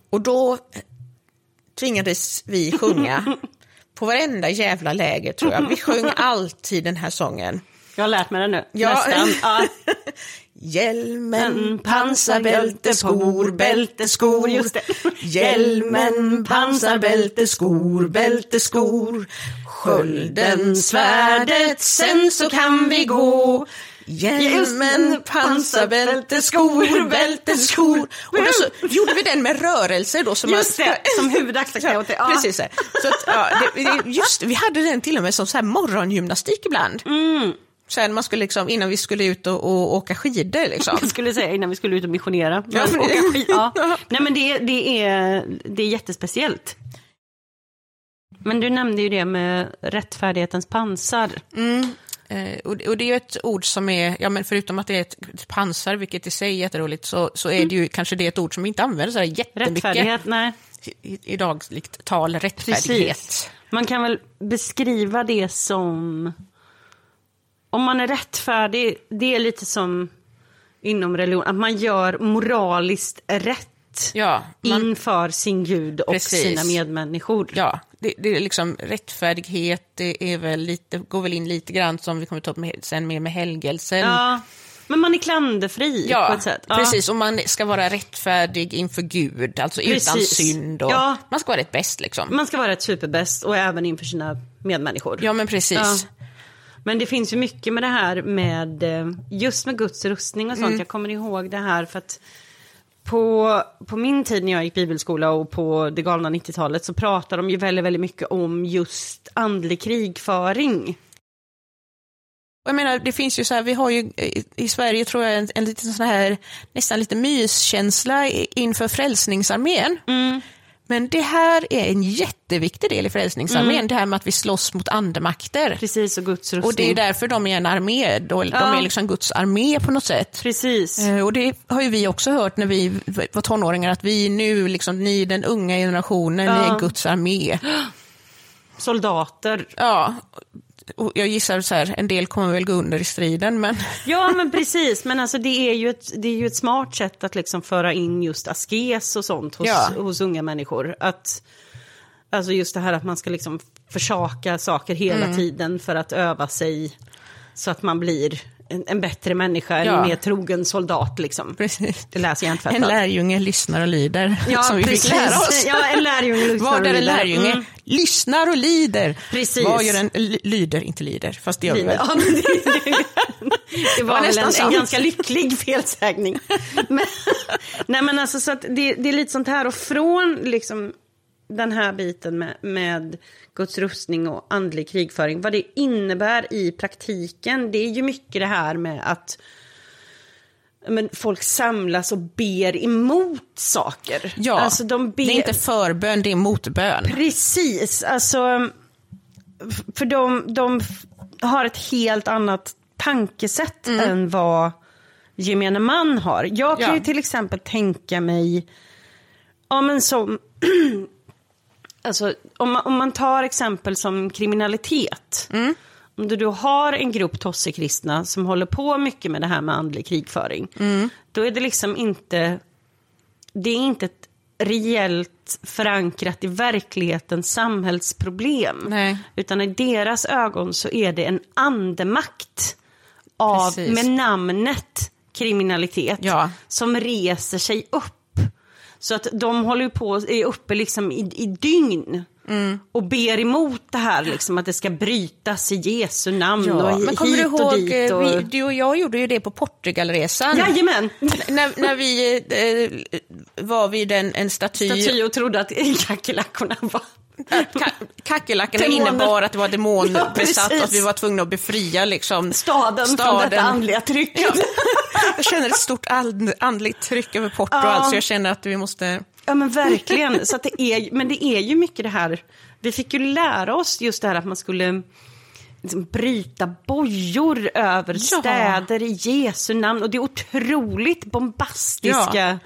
Och då tvingades vi sjunga på varenda jävla läger tror jag. Vi sjöng alltid den här sången. Jag har lärt mig den nu. Ja. Nästan. Ja. Hjälmen, pansarbälte, skor, bälte, skor. Just det. Hjälmen, pansarbälte, skor, bälte, skor. Skölden, svärdet, sen så kan vi gå. Hjälmen, pansarbälte, skor, bälte, skor. Och då så gjorde vi den med rörelser då. Som Just det, som huvudaxelknä. Ja. Precis, så, att, ja, det, just, vi hade den till och med som så här morgongymnastik ibland. Mm. Sen man skulle liksom, innan vi skulle ut och, och åka skidor. Liksom. Jag skulle säga innan vi skulle ut och missionera. Ja, Men men- åka skid- ja. Ja. Nej men det, det, är, det är jättespeciellt. Men du nämnde ju det med rättfärdighetens pansar. Eh, och, det- och det är ju ett ord som är, ja men förutom att det är ett, pansar, vilket i sig är jätteroligt, så, så är det ju kanske det ett ord som vi inte använder så här jättemycket Rättfärdighet, nej. i, i dagligt tal, rättfärdighet. Precis. Man kan väl beskriva det som... Om man är rättfärdig, det är lite som inom religion, att man gör moraliskt rätt Ja, man, inför sin Gud och Precis. sina medmänniskor. ja det, det är liksom rättfärdighet, det är väl lite, går väl in lite grann som vi kommer ta upp med, sen med, med helgelsen. Ja, men man är klanderfri på Ja, ett sätt. Ja. precis. Och man ska vara rättfärdig inför Gud, alltså utan Precis. synd. Och Ja. Man ska vara rätt bäst liksom. Man ska vara ett superbäst och även inför sina medmänniskor. Ja, men precis. Ja. Men det finns ju mycket med det här med eh, just med Guds rustning och Mm. sånt. Jag kommer ihåg det här för att på, på min tid när jag gick bibelskola och på det galna 90-talet så pratade de ju väldigt, väldigt mycket om just andlig krigföring. Och Jag menar, det finns ju så här, vi har ju i, i Sverige tror jag en, en liten sån här, nästan lite myskänsla inför Frälsningsarmén. Men det här är en jätteviktig del i Frälsningsarmén, det här med att vi slåss mot andemakter. Precis, och Guds rustning. Och det är därför de är en armé, de Ja. är liksom Guds armé på något sätt. Precis. Eh, Och det har ju vi också hört när vi var tonåringar, att vi nu, liksom, ni den unga generationen, ni Ja. är Guds armé. Soldater. Ja, jag gissar så här, en del kommer väl gå under i striden, men Ja, men precis. Men alltså, det, är ju ett, det är ju ett smart sätt att liksom föra in just askes och sånt hos, Ja. hos unga människor. Att, alltså just det här att man ska liksom försaka saker hela Mm. tiden för att öva sig så att man blir en, en bättre människa, en Ja. mer trogen soldat. Liksom. precis. Det läser jag inte En lärjunge lyssnar och lyder, Ja, som vi precis. fick lära oss. Ja, en lärjunge lyssnar och är en lärjunge? Mm. Lyssnar och lider. Precis. Vad gör en ly- lyder, inte lider, fast det gör vi väl. Ja, det, det, det var var väl en, en ganska lycklig felsägning. Men, nej men alltså så det, det är lite sånt här och från liksom den här biten med, med Guds rustning och andlig krigföring, vad det innebär i praktiken, det är ju mycket det här med att men folk samlas och ber emot saker. Ja, alltså de ber... det är inte förbön, det är motbön. Precis, alltså för de, de har ett helt annat tankesätt än vad gemene man har. Jag kan Ja. ju till exempel tänka mig, ja men som, alltså om man, om man tar exempel som kriminalitet. Om du då har en grupp tossekristna som håller på mycket med det här med andlig krigföring. Då är det liksom inte det är inte ett reellt förankrat i verklighetens samhällsproblem. Nej. Utan i deras ögon så är det en andemakt av, Precis. med namnet kriminalitet Ja. som reser sig upp. Så att de håller ju på, är uppe liksom i, i dygn Mm. och ber emot det här, liksom, att det ska brytas i Jesu namn och Ja, hi- men kommer du och ihåg, dit. Och... eh, vi, du och jag gjorde ju det på Portugalresan. Jajamän! när, när vi eh, var vid en, en staty. Staty och trodde att kackerlackorna var... Ka kackerlackorna innebar att det var Ja, demonbesatt precis. och att vi var tvungna att befria liksom, Staden, från detta andliga tryck. Ja. Jag känner ett stort and, andligt tryck över Porto, Ja. alltså jag känner att vi måste... Ja men verkligen. Så det är, men det är ju mycket det här, vi fick ju lära oss just det här att man skulle liksom bryta bojor över Ja. städer i Jesu namn. Och det är otroligt bombastiska Ja.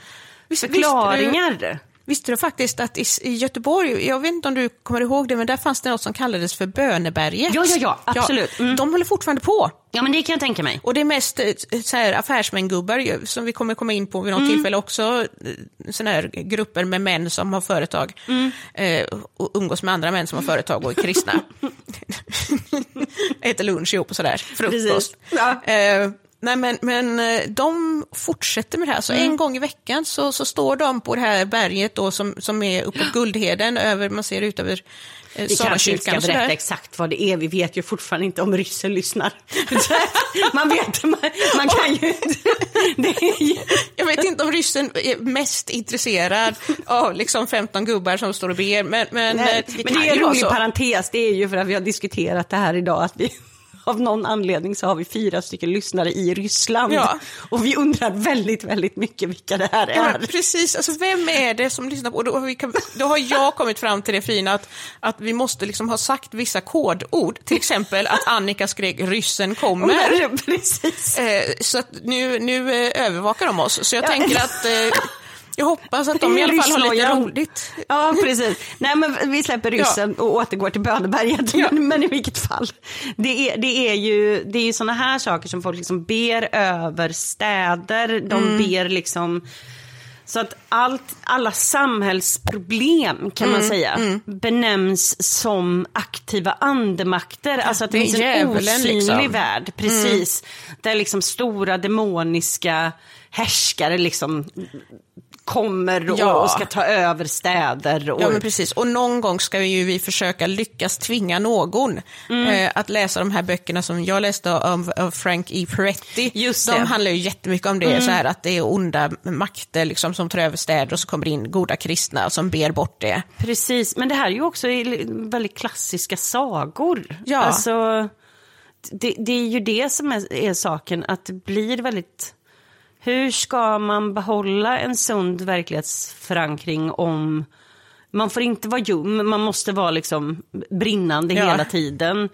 Visst- förklaringar. Visste du faktiskt att i, i Göteborg, jag vet inte om du kommer ihåg det, men där fanns det något som kallades för Böneberget. Ja, ja, ja, absolut. Mm. De håller fortfarande på. Ja men det kan jag tänka mig. Och det är mest eh, så här, affärsmängubbar som vi kommer komma in på vid något Mm. tillfälle också. Såna här grupper med män som har företag Mm. eh, och umgås med andra män som har företag och är kristna. Äter lunch ihop och sådär, frukost. Ja. Eh, nej men, men eh, de fortsätter med det här, så Mm. en gång i veckan så, så står de på det här berget då, som, som är uppåt Guldheden, över, man ser ut över eh, Vi kanske inte ska berätta exakt vad det är. Vi vet ju fortfarande inte om ryssen lyssnar. man vet, man, man kan ju. Det ju, Jag vet inte om ryssen är mest intresserad av liksom 15 gubbar som står och ber, men, men, Nej, eh, men kan det är ju en rolig parentes, det är ju för att vi har diskuterat det här idag, att vi av någon anledning så har vi fyra stycken lyssnare i Ryssland. Ja. Och vi undrar väldigt, väldigt mycket vilka det här Ja, är. men precis, alltså vem är det som lyssnar på? Och då, kan- då har jag kommit fram till det fina att, att vi måste liksom ha sagt vissa kodord. Till exempel att Annika skrek ryssen kommer. Men, precis. Eh, så nu, nu eh, övervakar de oss. Så jag Ja. tänker att eh, jag hoppas att de i alla fall har lite roligt. Ja, precis. Nej, men vi släpper ryssen och återgår till Böneberget. Ja. Men, men i vilket fall. Det är, det är ju, det är ju sådana här saker som folk liksom ber över städer. De Mm. ber liksom... Så att allt, alla samhällsproblem kan Mm, man säga benämns som aktiva andemakter. alltså att det, det är finns en osynlig liksom. värld. Precis. Där liksom stora demoniska härskare liksom kommer och, Ja. och ska ta över städer. Och, Ja, men precis. Och någon gång ska vi ju vi försöka lyckas tvinga någon Mm. eh, att läsa de här böckerna som jag läste av, av Frank E. Peretti. Just de det. Mm. handlar ju jättemycket om det, så här att det är onda makter liksom, som tar över städer och så kommer det in goda kristna som ber bort det. Precis, men det här är ju också väldigt klassiska sagor. Ja. Alltså, det, det är ju det som är, är saken, att det blir väldigt... Hur ska man behålla en sund verklighetsförankring om... Man får inte vara ljum, man måste vara liksom brinnande Ja. hela tiden.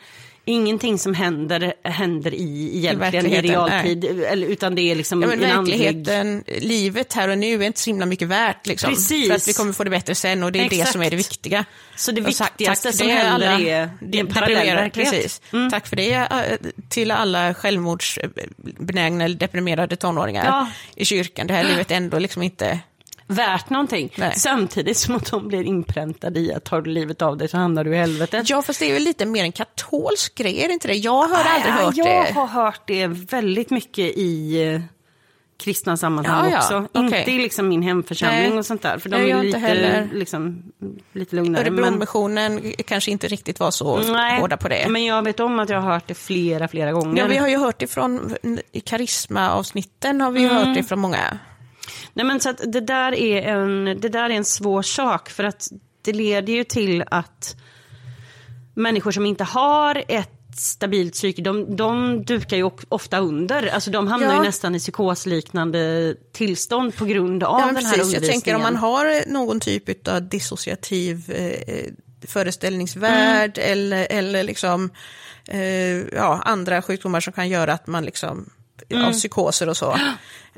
Ingenting som händer, händer i egentligen i realtid, eller, utan det är liksom Ja, men en andlig... verkligheten, livet här och nu är inte så himla mycket värt. Liksom, Precis. För att vi kommer få det bättre sen och det är det Exakt. som är det viktiga. Så det viktigaste tack som det, händer alla är en parallell verklighet. Mm. Precis. Tack för det till alla självmordsbenägna eller deprimerade tonåringar Ja. i kyrkan. Det här livet är ändå liksom inte... värt någonting. Nej. Samtidigt som att de blir inpräntade i att tar du livet av dig så hamnar du i helvetet. Ja, fast det är väl lite mer en katolsk grej, är det inte det? Jag har aldrig hört jag det. har hört det väldigt mycket i eh, kristna sammanhang Ja, ja. också. Okej. Inte i liksom min hemförsamling Nej. och sånt där. För de Nej, jag är inte lite, liksom, lite lugnare. Men, Örebromissionen kanske inte riktigt var så nej, hårda på det. men jag vet om att jag har hört det flera, flera gånger. Ja, vi har ju hört det från, karismaavsnitten har vi ju Mm. hört det från många. Nej, men så att det, där är en, det där är en svår sak för att det leder ju till att människor som inte har ett stabilt psyke, de, de dukar ju ofta under. Alltså de hamnar Ja. ju nästan i psykosliknande tillstånd på grund av Ja, den här precis. Jag undervisningen. tänker om man har någon typ av dissociativ eh, föreställningsvärld Mm. eller, eller liksom, eh, ja, andra sjukdomar som kan göra att man liksom, Mm. av psykoser och så,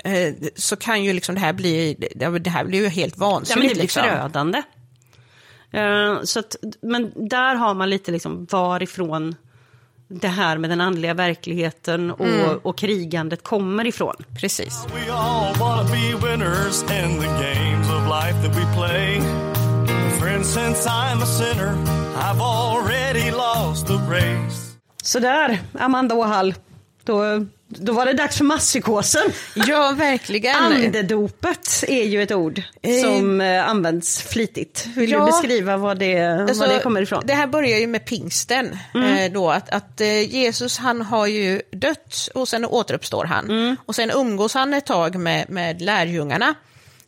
eh, så kan ju liksom det här bli, det här blir ju helt Ja, vansinnigt. men det blir liksom. förödande. Så att, men där har man lite liksom varifrån det här med den andliga verkligheten och, Mm. och krigandet kommer ifrån. Precis. We all wanna be winners in the games of life that we play. Friends, since I'm a sinner, I've already lost the race. Sådär, Amanda Åhall. Då, då var det dags för masspsykosen. Ja, verkligen. Andedopet är ju ett ord som eh, används flitigt. Vill ja. du beskriva vad det, Alltså, vad det kommer ifrån? Det här börjar ju med pingsten. Eh, då, att att eh, Jesus han har ju dött och sen återuppstår han. Och sen umgås han ett tag med, med lärjungarna.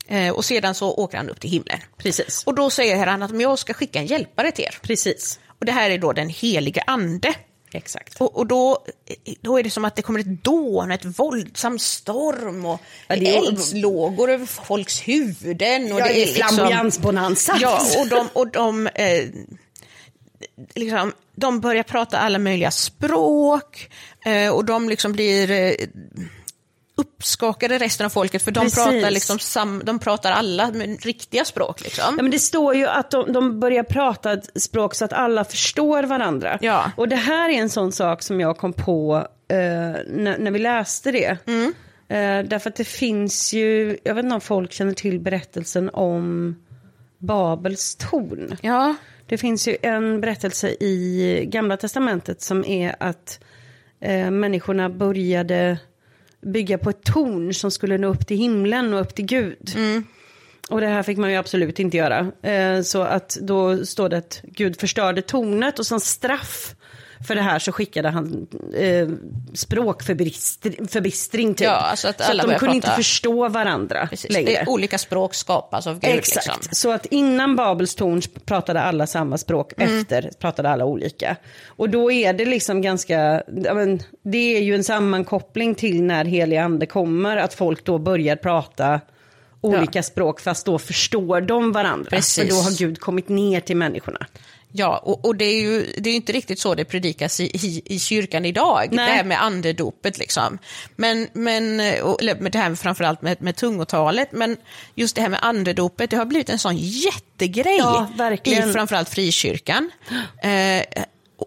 Eh, och sedan så åker han upp till himlen. Precis. Och då säger han att "Men jag ska skicka en hjälpare till er. Precis. Och det här är då den helige ande. Exakt. Och, och då, då är det som att det kommer ett dån, ett våldsam storm och Ja, det är- eldslågor över folks huvuden. Och Ja, det är liksom, flamboyansbonanza. Ja, och de, och de, eh, liksom, de börjar prata alla möjliga språk eh, och de liksom blir eh, uppskakade resten av folket för de Precis. pratar, liksom sam, de pratar alla med riktiga språk. Liksom. Ja, men det står ju att de, de börjar prata ett språk så att alla förstår varandra. Ja. Och det här är en sån sak som jag kom på eh, när, när vi läste det. Mm. Eh, därför att det finns ju, jag vet inte om folk känner till berättelsen om Babels torn. Ja, Det finns ju en berättelse i Gamla Testamentet som är att eh, människorna började bygga på ett torn som skulle nå upp till himlen och upp till Gud. Och det här fick man ju absolut inte göra. Eh, så att då står det att Gud förstörde tornet och som straff för det här så skickade han eh, språkförbistring typ. Ja, alltså att så att de kunde inte prata- förstå varandra precis. längre. Det är olika språk skapas av Gud. Exakt, Liksom. så att innan Babels torn pratade alla samma språk, Mm. efter pratade alla olika. Och då är det liksom ganska, ja, men, det är ju en sammankoppling till när helig ande kommer, att folk då börjar prata olika språk fast då förstår de varandra. Precis. För då har Gud kommit ner till människorna. Ja, och, och det är ju det är inte riktigt så det predikas i, i, i kyrkan idag, Nej. det här med andedopet. Liksom. Men, men, och, eller med det här med, framförallt med, med tungotalet, men just det här med andedopet, det har blivit en sån jättegrej Ja, verkligen. i framförallt frikyrkan. Eh,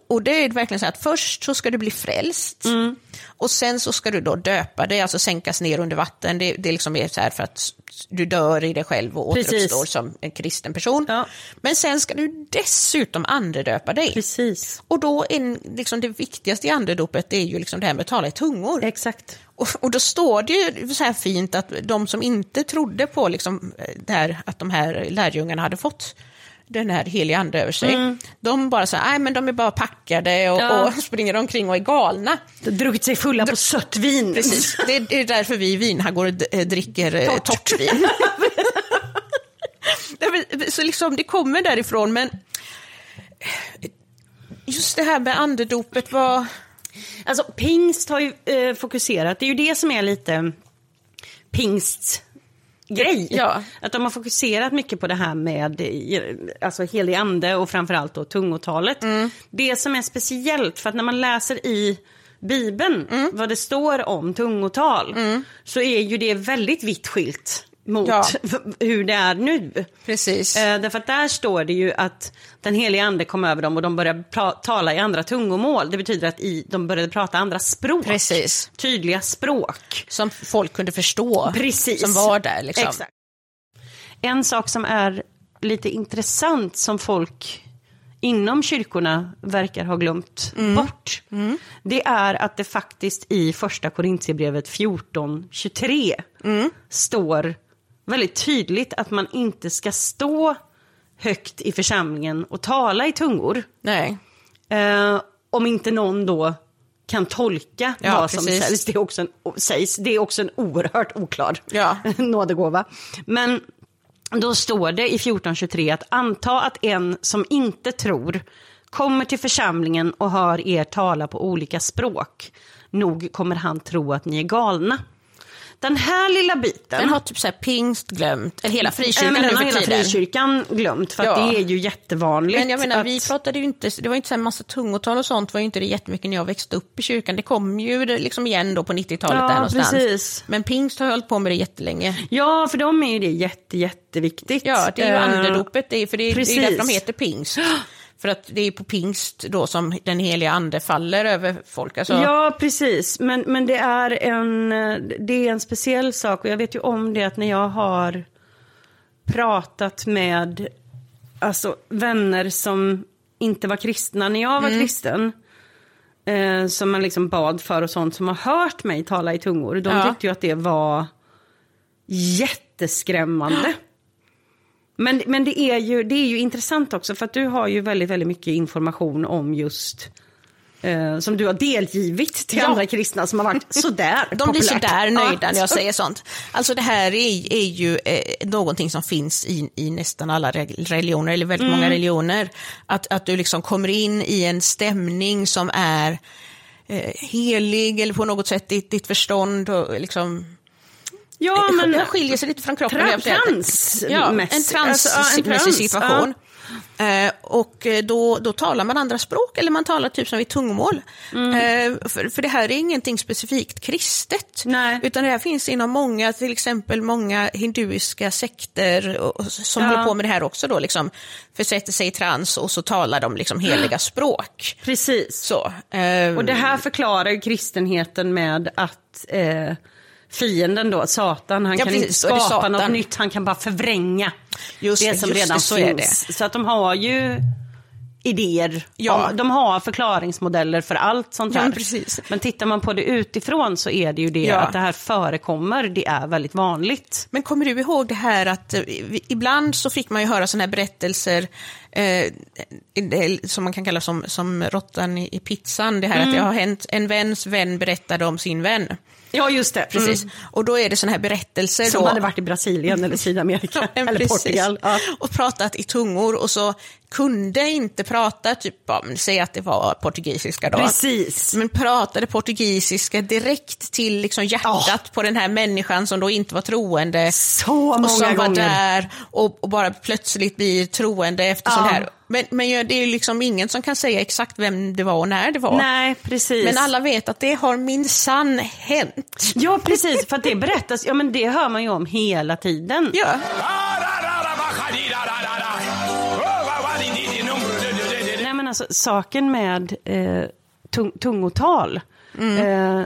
och- det är verkligen så att först så ska du bli frälst Mm. och sen så ska du då döpa dig, alltså sänkas ner under vatten. Det, det liksom är så här för att du dör i dig själv och Precis. återuppstår som en kristen person. Ja. Men sen ska du dessutom andedöpa dig. Precis. Och då är liksom det viktigaste i andedopet det är ju liksom det här med att tala i tungor. Exakt. Och, och då står det ju så här fint att de som inte trodde på liksom det här, att de här lärjungarna hade fått den här heliga ande över sig, de bara så nej men de är bara packade och, Mm. Ja. och springer omkring och är galna. Druckit sig fulla på sött vin. Precis, det är, det är därför vi vinhaggor d- eh, dricker eh, Torrt. torrt vin. Så liksom, det kommer därifrån, men just det här med andedopet var... Alltså pingst har ju eh, fokuserat, det är ju det som är lite pingsts grej. Ja. Att de har fokuserat mycket på det här med eh, alltså helig ande och framförallt då tungotalet. Mm. Det som är speciellt, för att när man läser i Bibeln Mm. vad det står om tungotal så är ju det väldigt vitt skilt mot Ja. hur det är nu. Precis. Eh, därför att där står det ju att den heliga ande kom över dem och de började tala i andra tungomål. Det betyder att i, de började prata andra språk. Precis. Tydliga språk. Som folk kunde förstå. Precis. Som var där. Liksom. Exakt. En sak som är lite intressant som folk inom kyrkorna verkar ha glömt Mm. bort. Det är att det faktiskt i första Korintierbrevet 14.23 Mm. står väldigt tydligt att man inte ska stå högt i församlingen och tala i tungor. Nej. Eh, om inte någon då kan tolka Ja, vad som precis. sägs. Det, är också en, sägs. det är också en oerhört oklar Ja. nådegåva. Men då står det i 1423 att anta att en som inte tror kommer till församlingen och hör er tala på olika språk. Nog kommer han tro att ni är galna. Den här lilla biten. Den har typ så här pingst glömt, eller hela Ja, frikyrkan men den har hela frikyrkan glömt för att Ja. det är ju jättevanligt. Men jag menar, vi att- pratade ju inte, det var inte så här massa tungotal och sånt, var ju inte det jättemycket när jag växte upp i kyrkan. Det kom ju liksom igen då på 90-talet Ja, där någonstans. precis. Men pingst har jag hållit på med det jättelänge. Ja, för dem är ju det jätte, jätteviktigt. Ja, det är ju Eh, andedopet, det är, för det är, det är ju därför de heter pingst. För att det är på pingst då som den heliga ande faller över folk. Alltså, Ja, precis. Men, men det, är en, det är en speciell sak. Och jag vet ju om det att när jag har pratat med alltså, vänner som inte var kristna när jag var Mm. kristen. Eh, som man liksom bad för och sånt som har hört mig tala i tungor. De Ja. tyckte ju att det var jätteskrämmande. Men, men det, är ju, det är ju intressant också för att du har ju väldigt, väldigt mycket information om just eh, som du har delgivit till Ja. andra kristna som har varit sådär De blir populärt. sådär nöjda när jag säger sånt. Alltså det här är, är ju eh, någonting som finns i, i nästan alla re- religioner, eller väldigt Mm. många religioner. Att, att du liksom kommer in i en stämning som är eh, helig eller på något sätt ditt, ditt förstånd och liksom Ja, men den skiljer sig lite från kroppen. Tra- trans- ja, en. Alltså, ja, transmässig trans, situation. Eh, och eh, då, då talar man andra språk, eller man talar typ som i tungomål. Eh, för, för det här är ingenting specifikt kristet. Nej. Utan det här finns inom många, till exempel många hinduiska sekter och, som Ja. håller på med det här också då, liksom försätter sig i trans och så talar de liksom heliga språk. precis. Så, eh, Och det här förklarar kristenheten med att eh, fienden då, Satan, han Ja, kan precis, inte skapa något nytt, han kan bara förvränga Just det som just redan det, så är finns. Så att de har ju idéer, Ja. de har förklaringsmodeller för allt sånt Ja, här. men precis. Men tittar man på det utifrån så är det ju det Ja. att det här förekommer, det är väldigt vanligt. Men kommer du ihåg det här att eh, ibland så fick man ju höra sådana här berättelser eh, som man kan kalla som, som råttan i, i pizzan. Det här Mm. att det har hänt, en väns vän berättade om sin vän. Ja, just det. Precis. Mm. Och då är det sådana här berättelser. Som då, hade varit i Brasilien eller Sydamerika Ja, eller precis. Portugal. Ja. Och pratat i tungor och så kunde inte prata, typ, men säg att det var portugisiska då. Precis. Men pratade portugisiska direkt till liksom hjärtat på den här människan som då inte var troende. Så många och som var gånger. där och, och bara plötsligt blir troende efter Ja. sånt här. Men, men det är liksom ingen som kan säga exakt vem det var och när det var. Nej, precis. Men alla vet att det har minsann hänt. Ja, precis. För att det berättas, ja men det hör man ju om hela tiden. Ja. Nej men alltså saken med eh, tung, tungotal. Eh,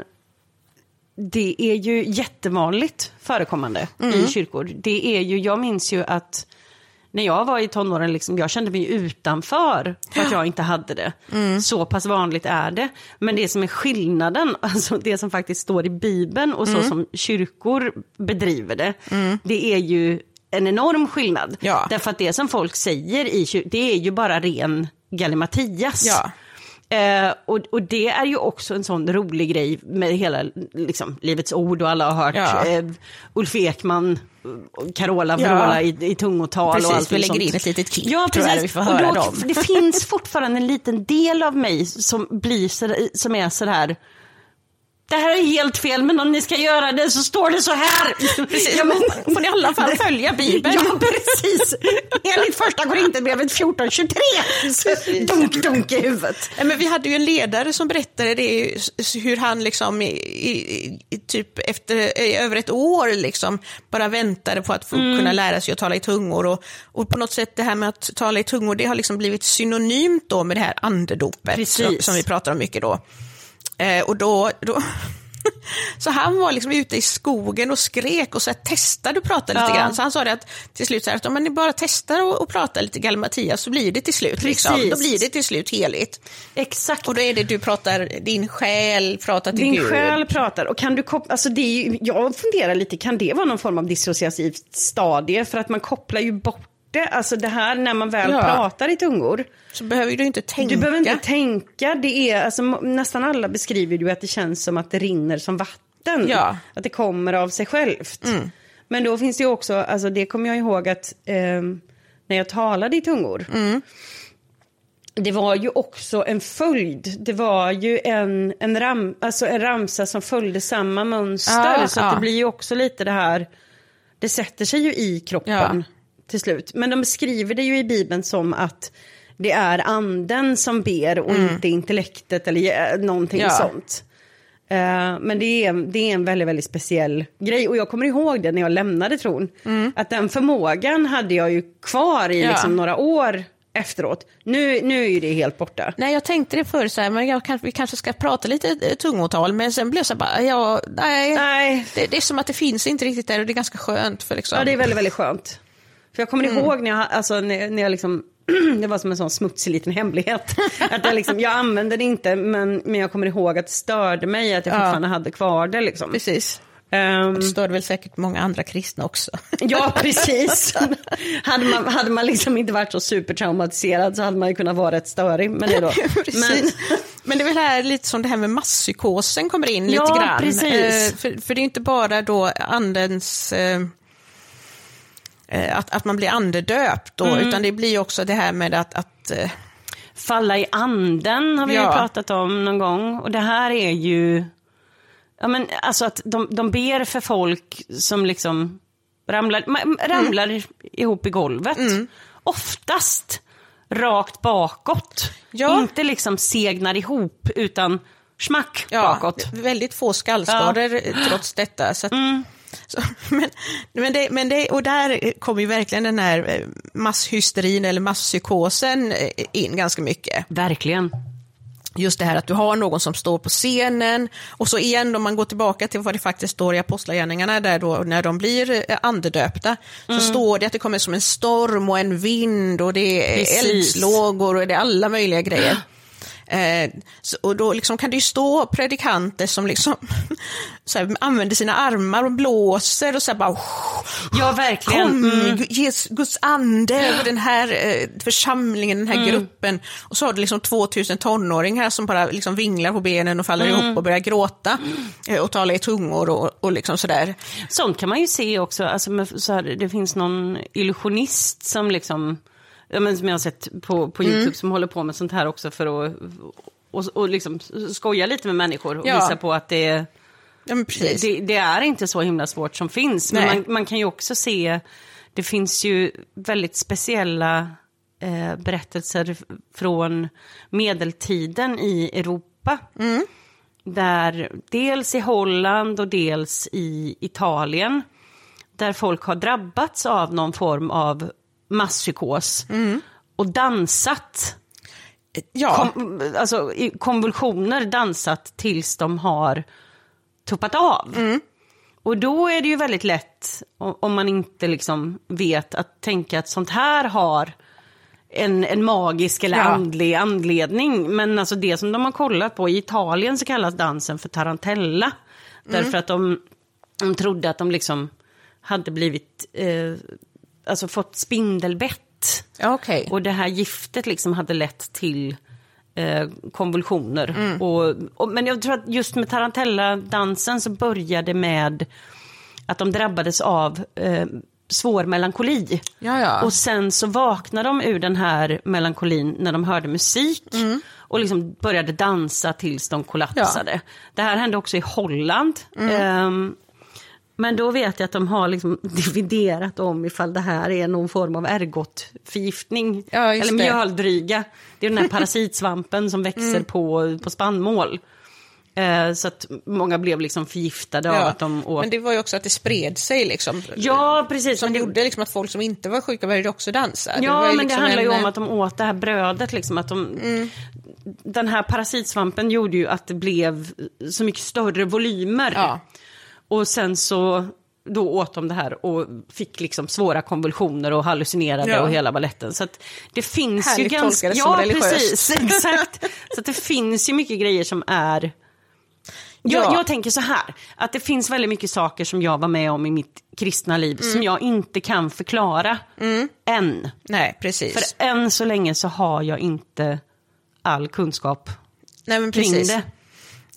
det är ju jättevanligt förekommande i kyrkor. Det är ju, jag minns ju att när jag var i tonåren, liksom, jag kände mig utanför för att jag inte hade det. Så pass vanligt är det. Men det som är skillnaden, alltså det som faktiskt står i Bibeln och så som kyrkor bedriver det, det är ju en enorm skillnad. Ja. Därför att det som folk säger i det är ju bara ren gallimatias. Ja. Eh, och, och det är ju också en sån rolig grej med hela liksom, Livets Ord och alla har hört Ja. eh, Ulf Ekman och Carola Ja. vråla i, i tungotal Precis, och allt vi lägger sånt. in ett litet klipp, ja, tror jag, vi får Och höra då, dem. Det finns fortfarande en liten del av mig som, blir så, som är sådär det här är helt fel, men om ni ska göra det så står det så här. Precis, får ni i alla fall följa Bibeln. Ja, precis. Enligt första Korinthierbrevet 14.23. Dunk, dunk i huvudet. Nej, Men vi hade ju en ledare som berättade det, hur han liksom i, i, i typ efter i över ett år liksom bara väntade på att få Mm. kunna lära sig att tala i tungor. Och, och på något sätt det här med att tala i tungor, det har liksom blivit synonymt då med det här andedopet som, som vi pratar om mycket då. Eh, och då, då Så han var liksom ute i skogen och skrek och så här, testade att prata lite Ja. grann. Så han sa det att till slut så här, att om man bara testar att, att prata lite gallimatias så blir det till slut. Liksom. Då blir det till slut heligt. Exakt. Och då är det du pratar, din själ pratar till Din Gud. själ pratar. Och kan du koppla, alltså det är ju, jag funderar lite, kan det vara någon form av dissociativt stadie? För att man kopplar ju bort det. Alltså det här när man väl Ja. pratar i tungor. Så behöver du inte tänka. Du behöver inte tänka. Det är, alltså, nästan alla beskriver ju att det känns som att det rinner som vatten. Ja. Mm. Att det kommer av sig självt. Men då finns det ju också, alltså det kommer jag ihåg att ehm, när jag talade i tungor. Mm. Det var ju också en följd. Det var ju en, en, ram, alltså en ramsa som följde samma mönster. Ja, så ja. det blir ju också lite det här, det sätter sig ju i kroppen Ja. Till slut. Men de beskriver det ju i Bibeln som att det är anden som ber och inte intellektet eller eh, någonting Mm. Ja. sånt. Eh, men det är, det är en väldigt, väldigt speciell grej. Och jag kommer ihåg det när jag lämnade tron. Att den förmågan hade jag ju kvar i Mm. Ja. liksom några år efteråt. Nu, nu är ju det helt borta. Nej, jag tänkte det förr, så här, men jag, vi kanske ska prata lite eh, tungotal, men sen blev jag så här, bara, ja, nej. Nej, Det, det är som att det finst inte riktigt där och det är ganska skönt. För liksom. ja, det är väldigt, väldigt skönt. För jag kommer ihåg när jag, alltså, när, när jag liksom, det var som en sån smutsig liten hemlighet. Att jag, liksom, jag använde det inte, men, men jag kommer ihåg att det störde mig att jag Ja. fortfarande hade kvar det. Liksom. Precis. Ehm, Det störde väl säkert många andra kristna också. Ja, precis. hade, man, hade man liksom inte varit så supertraumatiserad så hade man ju kunnat vara rätt störig med det då. Precis. Men... det är väl här lite som det här med masspsykosen kommer in Ja, lite grann. precis. Eh, för, för det är inte bara då andens... Eh, att, att man blir andedöpt då, Mm. utan det blir ju också det här med att... att eh, Falla i anden har vi ju Ja. pratat om någon gång. Och det här är ju... Ja, men alltså att de, de ber för folk som liksom ramlar, ramlar Mm. ihop i golvet. Oftast rakt bakåt. Ja. Inte liksom segnar ihop, utan smack ja, bakåt. väldigt få skallskador eh, trots detta. Så att, Mm. Så, men, men, det, men det, och där kommer ju verkligen den här eh, masshysterin eller masspsykosen eh, in ganska mycket. Verkligen. just det här att du har någon som står på scenen och så igen om man går tillbaka till vad det faktiskt står i Apostlagärningarna där då när de blir eh, andedöpta Mm. så står det att det kommer som en storm och en vind och det är Precis. eldslågor och det är alla möjliga grejer. Eh, och då liksom kan det ju stå predikanter som liksom så använder sina armar och blåser och så här bara Ja, verkligen. Kom, Mm. Ges Guds ande över den här eh, församlingen, den här Mm. gruppen. Och så har du liksom 2000 tonåringar som bara liksom vinglar på benen och faller Mm. ihop och börjar gråta. eh, Och talar i tungor och, och liksom sådär. Sånt kan man ju se också. Alltså så här, det finns någon illusionist som liksom, men som jag har sett på, på Mm. YouTube som håller på med sånt här också för att och, och liksom skoja lite med människor och Ja. visa på att det, Ja, det, det är inte så himla svårt som finns. Men man, man kan ju också se, det finns ju väldigt speciella eh, berättelser från medeltiden i Europa. Mm. Där dels i Holland och dels i Italien. Där folk har drabbats av någon form av masspsykos. Mm. Och dansat ja, kom, alltså, i konvulsioner dansat tills de har tuppat av. Mm. Och då är det ju väldigt lätt, om man inte liksom vet, att tänka att sånt här har en, en magisk eller Ja. andlig anledning. Men alltså det som de har kollat på, i Italien så kallas dansen för tarantella. Mm. Därför att de, de trodde att de liksom hade blivit, eh, alltså fått spindelbett. ja okej. Och det här giftet liksom hade lett till eh, konvulsioner. Och, och, men jag tror att just med Tarantella-dansen så började med att de drabbades av eh, svår melankoli. Ja, ja. Och sen så vaknade de ur den här melankolin när de hörde musik. Och liksom började dansa tills de kollapsade. Det här hände också i Holland. Ehm, men då vet jag att de har liksom dividerat om ifall det här är någon form av ergotförgiftning. Ja, eller det. mjöldryga. Det är den här parasitsvampen som växer på, på spannmål. Eh, så att många blev liksom förgiftade av Ja. att de åt... Men det var ju också att det spred sig liksom. Ja, precis. Som det... gjorde liksom att folk som inte var sjuka började också dansa. Ja, ju men det liksom handlar ju en, om att de åt det här brödet. Liksom, att de, Mm. Den här parasitsvampen gjorde ju att det blev så mycket större volymer. Ja. Och sen så då åt de det här och fick liksom svåra konvulsioner och hallucinerade Ja. och hela balletten. Så det finns Härligt ju ganska... som Ja, religiöst. precis. Exakt. Så det finns ju mycket grejer som är... Jag, Ja. jag tänker så här, att det finns väldigt mycket saker som jag var med om i mitt kristna liv Mm. som jag inte kan förklara än. Nej, precis. För än så länge så har jag inte all kunskap Nej, men kring precis. det.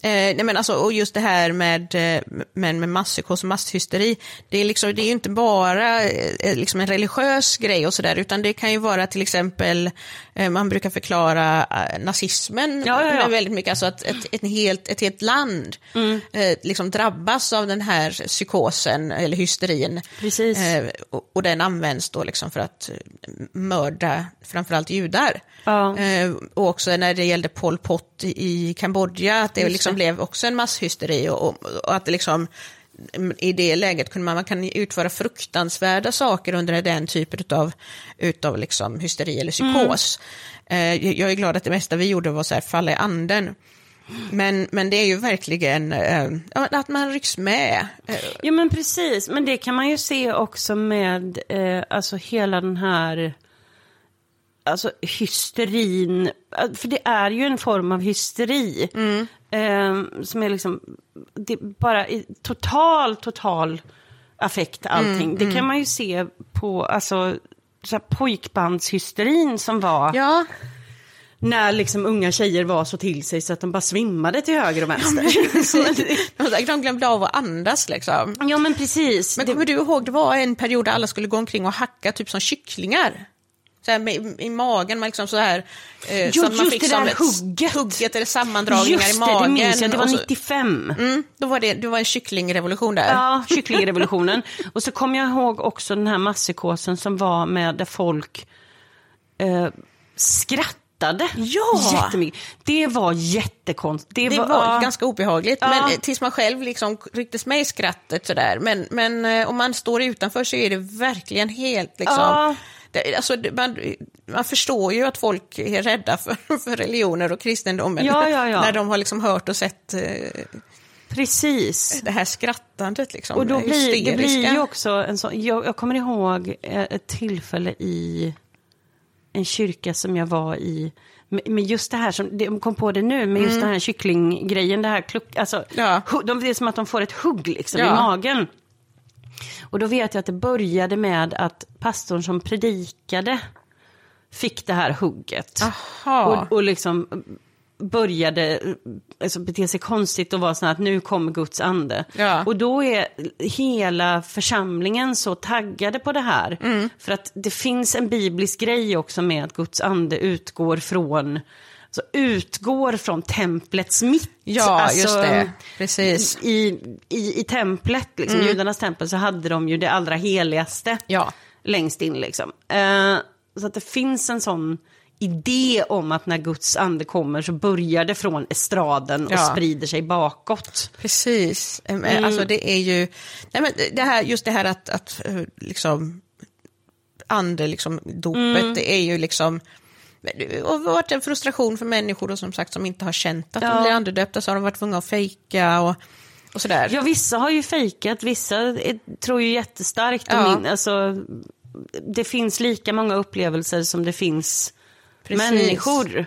Eh, nej men alltså, och just det här med, eh, med, med masspsykos och masshysteri, det är, liksom, det är ju inte bara eh, liksom en religiös grej och sådär, utan det kan ju vara till exempel, eh, man brukar förklara eh, nazismen Ja, ja, ja. väldigt mycket, alltså att ett, ett, helt, ett helt land Mm. eh, liksom drabbas av den här psykosen eller hysterin. Precis. Eh, och, och den används då liksom för att eh, mörda framförallt judar. Ja. Eh, och också när det gällde Pol Pot i, Kambodja, att det Just liksom blev också en masshysteri och, och, och att liksom i det läget kunde man, man kan utföra fruktansvärda saker under den typen av utav liksom hysteri eller psykos. Mm. Eh, jag är glad att det mesta vi gjorde var så här falla i anden. Men, men det är ju verkligen eh, att man rycks med. Eh, Ja men precis, men det kan man ju se också med eh, alltså hela den här alltså hysterin, för det är ju en form av hysteri. Eh, som är liksom, det är bara total, total affekt allting. Det kan man ju se på, alltså, så pojkbandshysterin som var Ja, när liksom unga tjejer var så till sig så att de bara svimmade till höger och vänster. de glömde av att andas liksom. ja men precis. Men Det- kommer du ihåg, det var en period där alla skulle gå omkring och hacka typ som kycklingar. Så här med, i magen, man liksom så här. Eh, Jo, att man just fick det som ett- hugget. hugget eller sammandragningar Just i det, magen. det minns jag. Det var och så- 95. Mm, då var det, det var en kycklingrevolution där. Ja, kycklingrevolutionen. Och så kommer jag ihåg också den här masspsykosen som var med där folk eh, skrattade Ja. jättemycket. Det var jättekonstigt. Det, Det var, ja, ganska obehagligt, Ja. men eh, tills man själv liksom rycktes med i skrattet sådär. Men, men eh, om man står utanför så är det verkligen helt liksom... Ja. Det, alltså, man, man förstår ju att folk är rädda för, för religioner och kristendomen. Ja, ja, ja. När de har liksom hört och sett eh, Precis. det här skrattandet. Liksom, Och då blir, det blir ju också en sån, jag, jag kommer ihåg eh, ett tillfälle i en kyrka som jag var i, med just det här som, de kom på det nu, med just den här kycklinggrejen, det här kluck, alltså, Mm. Ja. de, det är som att de får ett hugg liksom i Ja. magen. Och då vet jag att det började med att pastorn som predikade fick det här hugget. Och, och liksom började alltså, bete sig konstigt och vara så här att nu kommer Guds ande. Ja. Och då är hela församlingen så taggade på det här. Mm. För att det finns en biblisk grej också med att Guds ande utgår från alltså, utgår från templets mitt. Ja, Alltså, just det. Precis. I, i, i templet, liksom, judarnas tempel, så hade de ju det allra heligaste Ja. längst in. Liksom. Eh, så att det finns en sån idé om att när Guds ande kommer så börjar det från estraden och Ja. sprider sig bakåt. Precis. Em, Mm. Alltså det är ju, nej men det här, just det här att, att eh, liksom, ande, liksom, dopet, Mm. det är ju liksom, har varit en frustration för människor då, som sagt som inte har känt att Ja. de blir andedöpta, så har de varit tvungna att fejka och, och sådär. Ja, vissa har ju fejkat, vissa är, tror ju jättestarkt. Ja. Och min, alltså, det finns lika många upplevelser som det finns Precis. Mm. människor.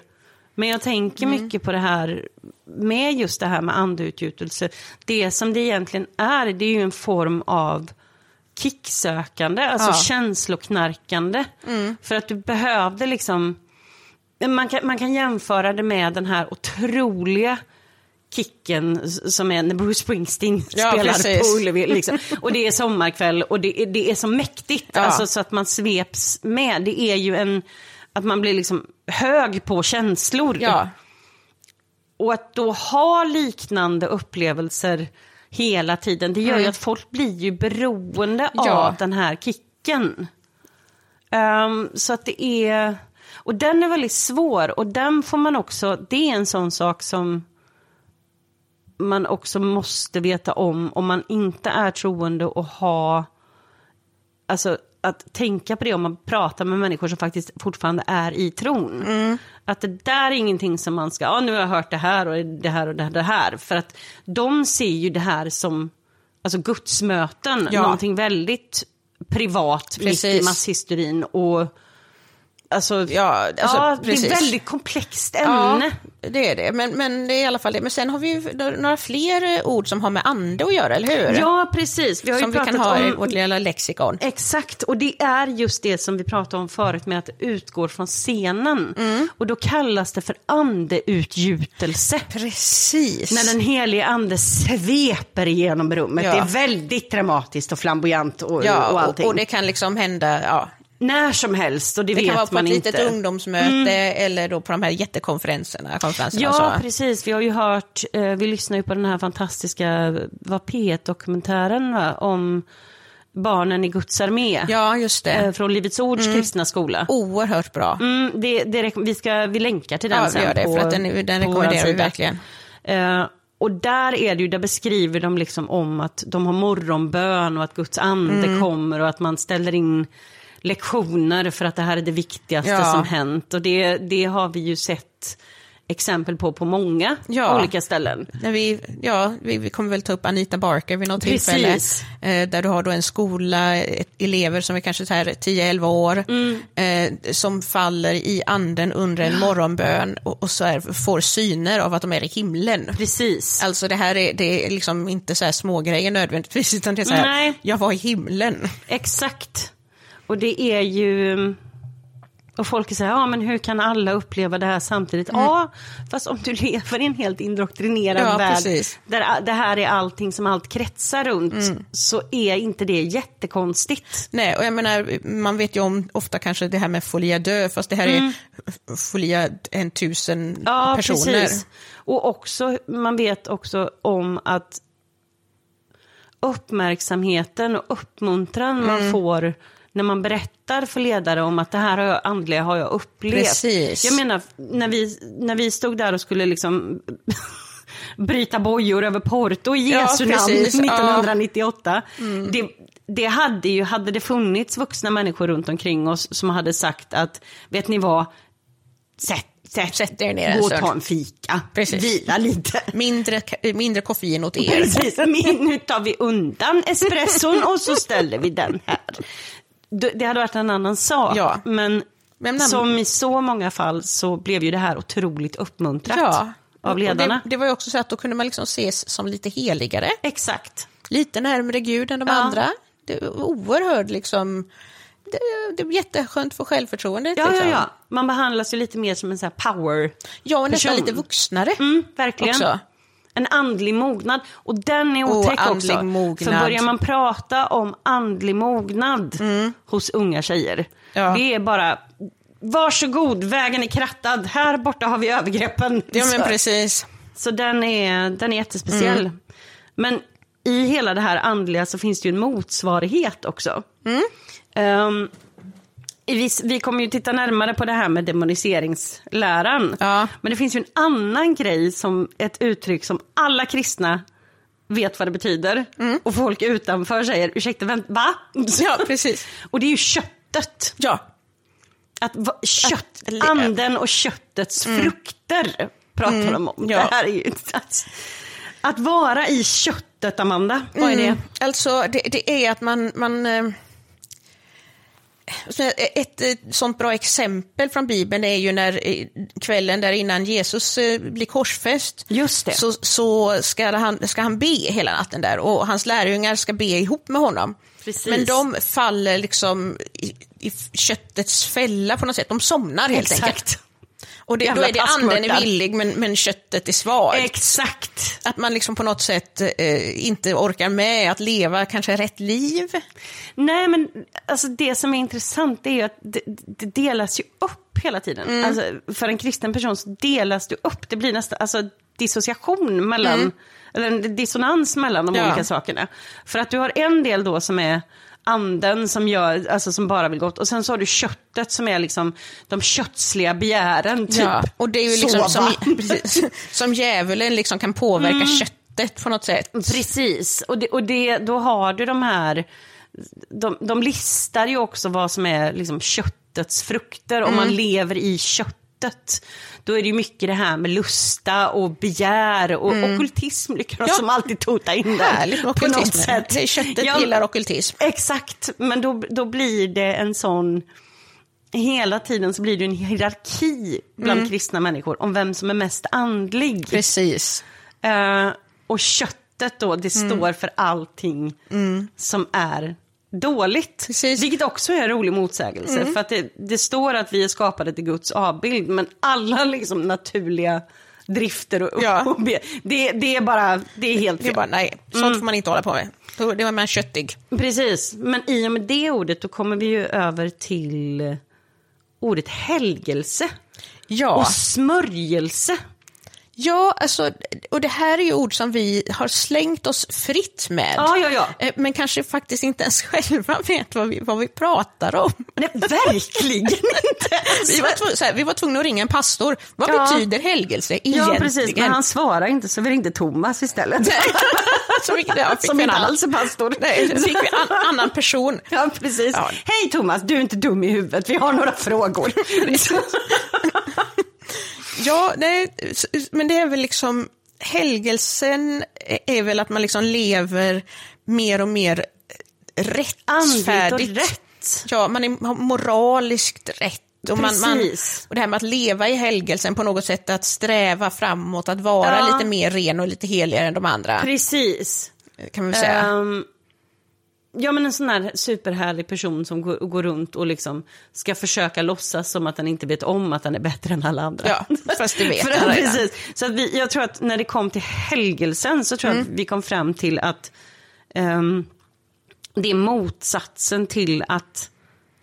Men jag tänker mycket på det här med just det här med andeutgjutelse. Det som det egentligen är, det är ju en form av kicksökande, alltså Ja. känsloknarkande. För att du behövde liksom, man kan, man kan jämföra det med den här otroliga kicken som är när Bruce Springsteen Ja, spelar precis. på Ullevi. Liksom. Och det är sommarkväll och det, är- det är så mäktigt, Ja. alltså, så att man sveps med. Det är ju en, att man blir liksom hög på känslor. Ja, Och att då ha liknande upplevelser hela tiden, det gör ju att folk blir ju beroende Mm. Av den här kicken. Ehm, så att det är, och den är väldigt svår och den får man också, det är en sån sak som man också måste veta om om man inte är troende och ha, alltså att tänka på det om man pratar med människor som faktiskt fortfarande är i tron. Att det där är ingenting som man ska, ja nu har jag hört det här och det här och det här, det här. För att de ser ju det här som, alltså gudsmöten, Ja. någonting väldigt privat mitt i Precis. masshysterin. Och alltså, ja, alltså, ja det är precis. ett väldigt komplext ämne. Ja, det är det. Men, men det är i alla fall det. Men sen har vi ju några fler eh, ord som har med ande att göra, eller hur? Ja, precis. Vi har som vi kan ha i om... vårt lilla lexikon. Exakt, och det är just det som vi pratade om förut med att det utgår från scenen. Mm. Och då kallas det för andeutgjutelse. Precis. När den helige ande sveper igenom rummet. Ja. Det är väldigt dramatiskt och flamboyant och, ja, och och, allting. och det kan liksom hända, ja, När som helst och det, det vet kan vara på man ett inte. litet ungdomsmöte eller då på de här jättekonferenserna. Konferenserna Ja, så. precis. Vi har ju hört, eh, vi lyssnar ju på den här fantastiska vad P1-dokumentären va? om barnen i Guds armé. ja, just det. eh, Från Livets Ords kristna skola. Oerhört bra. Mm, det, det, vi, ska, vi länkar till den Ja, vi sen gör det, på, för att den, den rekommenderar vi verkligen. Eh, och där är det ju, där beskriver de liksom om att de har morgonbön och att Guds ande Mm. kommer och att man ställer in lektioner för att det här är det viktigaste Ja. som hänt. Och det, det har vi ju sett exempel på på många Ja. olika ställen. När vi, ja, vi, vi kommer väl ta upp Anita Barker vid något Precis. tillfälle. Eh, där du har då en skola, ett, elever som är kanske så här 10-11 år, Mm. eh, som faller i anden under en morgonbön och, och så här, får syner av att de är i himlen. Precis. Alltså det här är, det är liksom inte så här små grejer nödvändigtvis, utan det är så här, Nej. jag var i himlen. Exakt. Och det är ju... Och folk säger, ja men hur kan alla uppleva det här samtidigt? Ja, fast om du lever i en helt indoktrinerad Ja, värld, precis. där det här är allting som allt kretsar runt, så är inte det jättekonstigt. Nej, och jag menar, man vet ju om ofta kanske det här med folia dö, fast det här är folia en tusen Mm. Ja, personer. precis. Och också, man vet också om att uppmärksamheten och uppmuntran Mm. man får när man berättar för ledare om att det här har jag, andliga har jag upplevt. Precis. Jag menar, när vi, när vi stod där och skulle liksom bryta bojor över Porto i Ja, Jesu namn precis. Ja. 1998. Det, det hade ju, hade det funnits vuxna människor runt omkring oss som hade sagt att, vet ni vad, sätt, sätt, Sätt er ner gå och ta en fika, Precis. vila lite. Mindre, mindre koffein åt er. Precis, men nu tar vi undan espresson och så ställer vi den här. Det hade varit en annan sak, Ja. men, som i så många fall så blev ju det här otroligt uppmuntrat Ja. av ledarna. Det, det var ju också så att då kunde man liksom ses som lite heligare, Exakt. lite närmare Gud än de Ja. andra. Det var oerhört liksom, det, det är jätteskönt för självförtroendet. Ja, ja, liksom. ja. Man behandlas ju lite mer som en sån här power. Ja, och nästan person. lite vuxnare. Mm, verkligen. Också. En andlig mognad. Och den är otäck andlig också. mognad. För börjar man prata om andlig mognad hos unga tjejer. Mm. Ja. Det är bara, varsågod, vägen är krattad. Här borta har vi övergreppen. Ja, men precis. så den är, den är jättespeciell. Mm. Men i hela det här andliga så finns det ju en motsvarighet också. Mm. Ehm, vi, vi kommer ju titta närmare på det här med demoniseringsläran. Ja. Men det finns ju en annan grej som ett uttryck som alla kristna vet vad det betyder. Mm. Och folk utanför säger, ursäkta, vem, va? Ja, precis. Och det är ju köttet. Ja, Att, va, kött, Att anden och köttets frukter pratar de om. ja. Det här är ju att, att vara i köttet, Amanda. Vad är det? Mm. Alltså, det, det är att man... man eh, ett, ett sånt bra exempel från Bibeln är ju när eh, kvällen där innan Jesus eh, blir korsfäst. Just det. Så, så ska, han, ska han be hela natten där och hans lärjungar ska be ihop med honom. Precis. Men de faller liksom i, i köttets fälla på något sätt. De somnar helt Exakt. enkelt. Och det, då är det anden är villig men, men köttet är svagt. Exakt. Att man liksom på något sätt eh, inte orkar med att leva kanske rätt liv. Nej, men alltså, det som är intressant är ju att det, det delas ju upp hela tiden. Mm. Alltså, för en kristen person så delas det upp. Det blir nästan alltså, dissociation mellan, eller en dissonans mellan de Mm. Ja. olika sakerna. För att du har en del då som är anden som, gör, alltså, som bara vill gott och sen så har du köttet som är liksom de kötsliga begären. Typ. Ja, och det är ju liksom Sova. som, precis, som djävulen liksom kan påverka Mm. köttet på något sätt. Precis, och, det, och det, då har du de här, de, de listar ju också vad som är liksom köttets frukter, om Mm. man lever i köttet. Då är det ju mycket det här med lusta och begär och ockultism lyckas Mm. Ja. som alltid tota in där. Härligt med är Köttet Ja, gillar ockultism. Exakt, men då, då blir det en sån... Hela tiden så blir det en hierarki bland Mm. kristna människor om vem som är mest andlig. Precis. Eh, och köttet då, det Mm. står för allting som är dåligt. Precis. Mm. Vilket också är en rolig motsägelse. För att det, det står att vi är skapade till Guds avbild, men alla liksom naturliga drifter och, Ja. det, det är bara, det är helt Det är fel. bara, nej, sånt Mm. får man inte hålla på med. Då är man köttig. Precis, men i och med det ordet då kommer vi ju över till ordet helgelse Ja. och smörjelse. Ja, alltså, och det här är ju ord som vi har slängt oss fritt med. Ja, ja, ja. Eh, Men kanske faktiskt inte ens själva vet vad vi, vad vi pratar om. Nej, verkligen inte. Vi var, här, vi var tvungna att ringa en pastor. Vad Ja. betyder helgelse egentligen? Ja, precis, men han svarar inte så vi ringde Thomas istället. Så fick, ja, fick Som inte annan, alls är pastor. nej, så fick vi en an, annan person. Ja, precis. Ja. Hej Thomas, du är inte dum i huvudet, vi har några frågor. Ja, nej, men det är väl liksom, helgelsen är väl att man liksom lever mer och mer rättfärdigt. Och rätt. Ja, man är moraliskt rätt. Och, man, man, och det här med att leva i helgelsen på något sätt, att sträva framåt, att vara Ja. lite mer ren och lite heligare än de andra, Precis. kan man säga. Ehm, ja men en sån här superhärlig person som går, går runt och liksom ska försöka låtsas som att den inte vet om att den är bättre än alla andra. Ja, fast det vet han precis. Så att vi, jag tror att när det kom till helgelsen så tror jag Mm. att vi kom fram till att ehm, det är motsatsen till att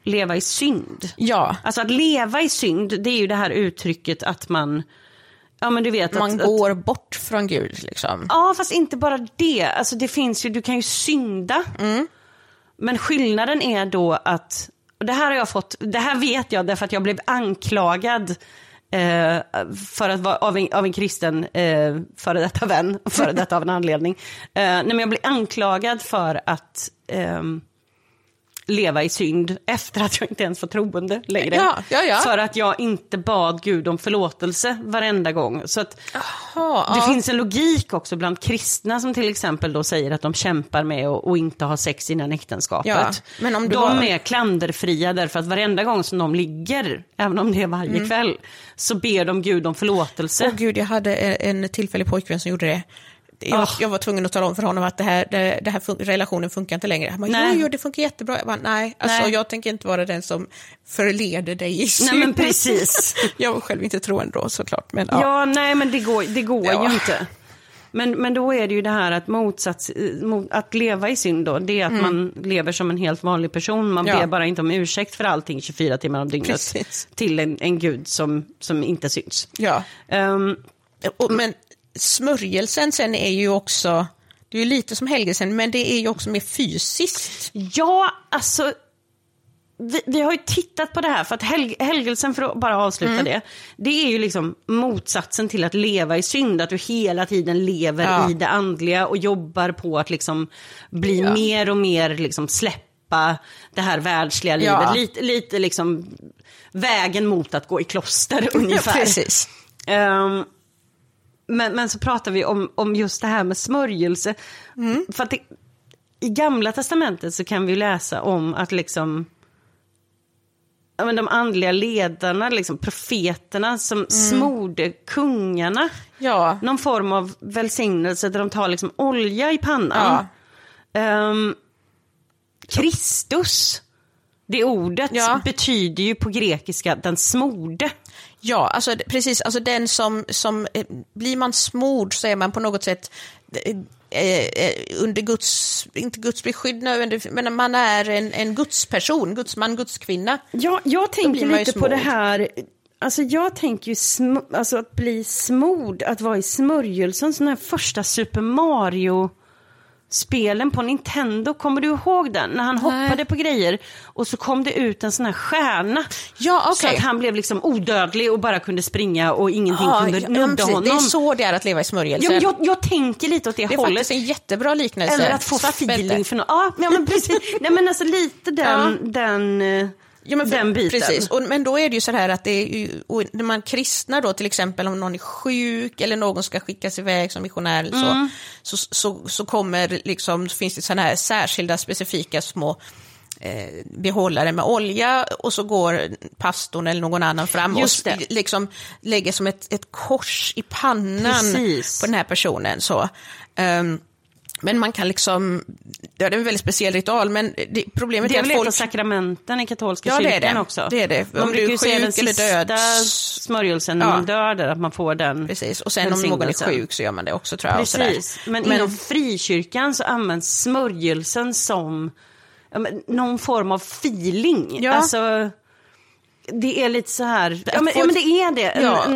leva i synd. Ja, Alltså att leva i synd, det är ju det här uttrycket att man, ja men du vet man att, att går bort från Gud liksom. Ja, fast inte bara det. Alltså det finns ju, du kan ju synda. Men skillnaden är då att, och det här har jag fått, det här vet jag därför att jag blev anklagad eh, för att vara av en, av en kristen eh, före detta vän, före detta av en anledning. Eh, nej, men jag blev anklagad för att eh, leva i synd efter att jag inte ens var troende längre. Ja, ja, ja. För att jag inte bad Gud om förlåtelse varenda gång. Så att Ja, det finns en logik också bland kristna som till exempel då säger att de kämpar med att inte ha sex innan äktenskapet. Men om du de har- är klanderfria därför att varenda gång som de ligger, även om det är varje Mm. kväll, så ber de Gud om förlåtelse. Åh gud, jag hade en en tillfällig pojkvän som gjorde det. Jag, Ah. jag var tvungen att tala om för honom att det här, det, det här fun- relationen funkar inte längre. Han bara, Nej. jo, jo, det funkar jättebra. Jag bara, nej, alltså, Nej. jag tänker inte vara den som förleder dig i synd. Nej men precis. jag var själv inte troende då såklart. Men, ja. Ja, nej men det går, det går Ja. ju inte. Men, men då är det ju det här att motsats, mot, att leva i synd då, det är att man lever som en helt vanlig person. Man Mm. Ja. ber bara inte om ursäkt för allting 24 timmar om dygnet. Precis. Till en, en gud som, som inte syns. ja. Ehm, Och, men smörjelsen sen är ju också, det är ju lite som helgelsen, men det är ju också mer fysiskt. Ja, alltså. Vi, vi har ju tittat på det här, för att helg, helgelsen, för att bara avsluta Mm. det, det är ju liksom motsatsen till att leva i synd, att du hela tiden lever Ja. i det andliga och jobbar på att liksom bli Ja. mer och mer liksom släppa det här världsliga Ja. livet. Lite, lite liksom vägen mot att gå i kloster ungefär. precis. Men, men så pratar vi om, om just det här med smörjelse. Mm. För det, i gamla testamentet så kan vi läsa om att liksom ja, men de andliga ledarna, liksom profeterna som smorde kungarna. Ja. Någon form av välsignelse där de tar liksom olja i pannan. Ehm, Kristus, det ordet Ja. betyder ju på grekiska den smorde. Ja, alltså precis, alltså den som, som eh, blir man smord så är man på något sätt eh, eh, under Guds, inte Guds beskydd men man är en, en gudsperson, gudsman, gudskvinna. Ja, jag tänker lite på smord. det här, alltså jag tänker ju sm alltså att bli smord, att vara i smörjelsen, sån här första Super Mario spelen på Nintendo, kommer du ihåg den? När han hoppade på grejer och så kom det ut en sån här stjärna. Ja, Så okej. att han blev liksom odödlig och bara kunde springa och ingenting kunde ja, nudda honom. Det är så det är att leva i smörjelsen. Ja, jag, jag tänker lite åt det, det är hållet. faktiskt en jättebra liknelse. Eller att få feeling för något. Ja, ja men precis. Nej men alltså lite den, den, eh, Ja, men för, den biten. Precis, och, men då är det ju så här att det är ju, när man kristnar då till exempel om någon är sjuk eller någon ska skickas iväg som missionär eller så, Mm. så, så, så kommer liksom, finns det sådana här särskilda specifika små eh, behållare med olja och så går pastorn eller någon annan fram och liksom lägger som ett, ett kors i pannan Precis. på den här personen. Så. Ehm, men man kan liksom, ja, det är en väldigt speciell ritual, men det, problemet Det är är väl att folk... av sakramenten i katolska Ja, det är kyrkan det. också. Det är det. Man Om du är den sjuk eller sista död. smörjelsen när Ja. man dör där, att man får den Precis, och sen om någon är sjuk så gör man det också tror jag. Precis, sådär. men, inom frikyrkan så används smörjelsen som men, någon form av feeling. Ja. Alltså, det är lite så här, ja men, ja, men det är det, Ja.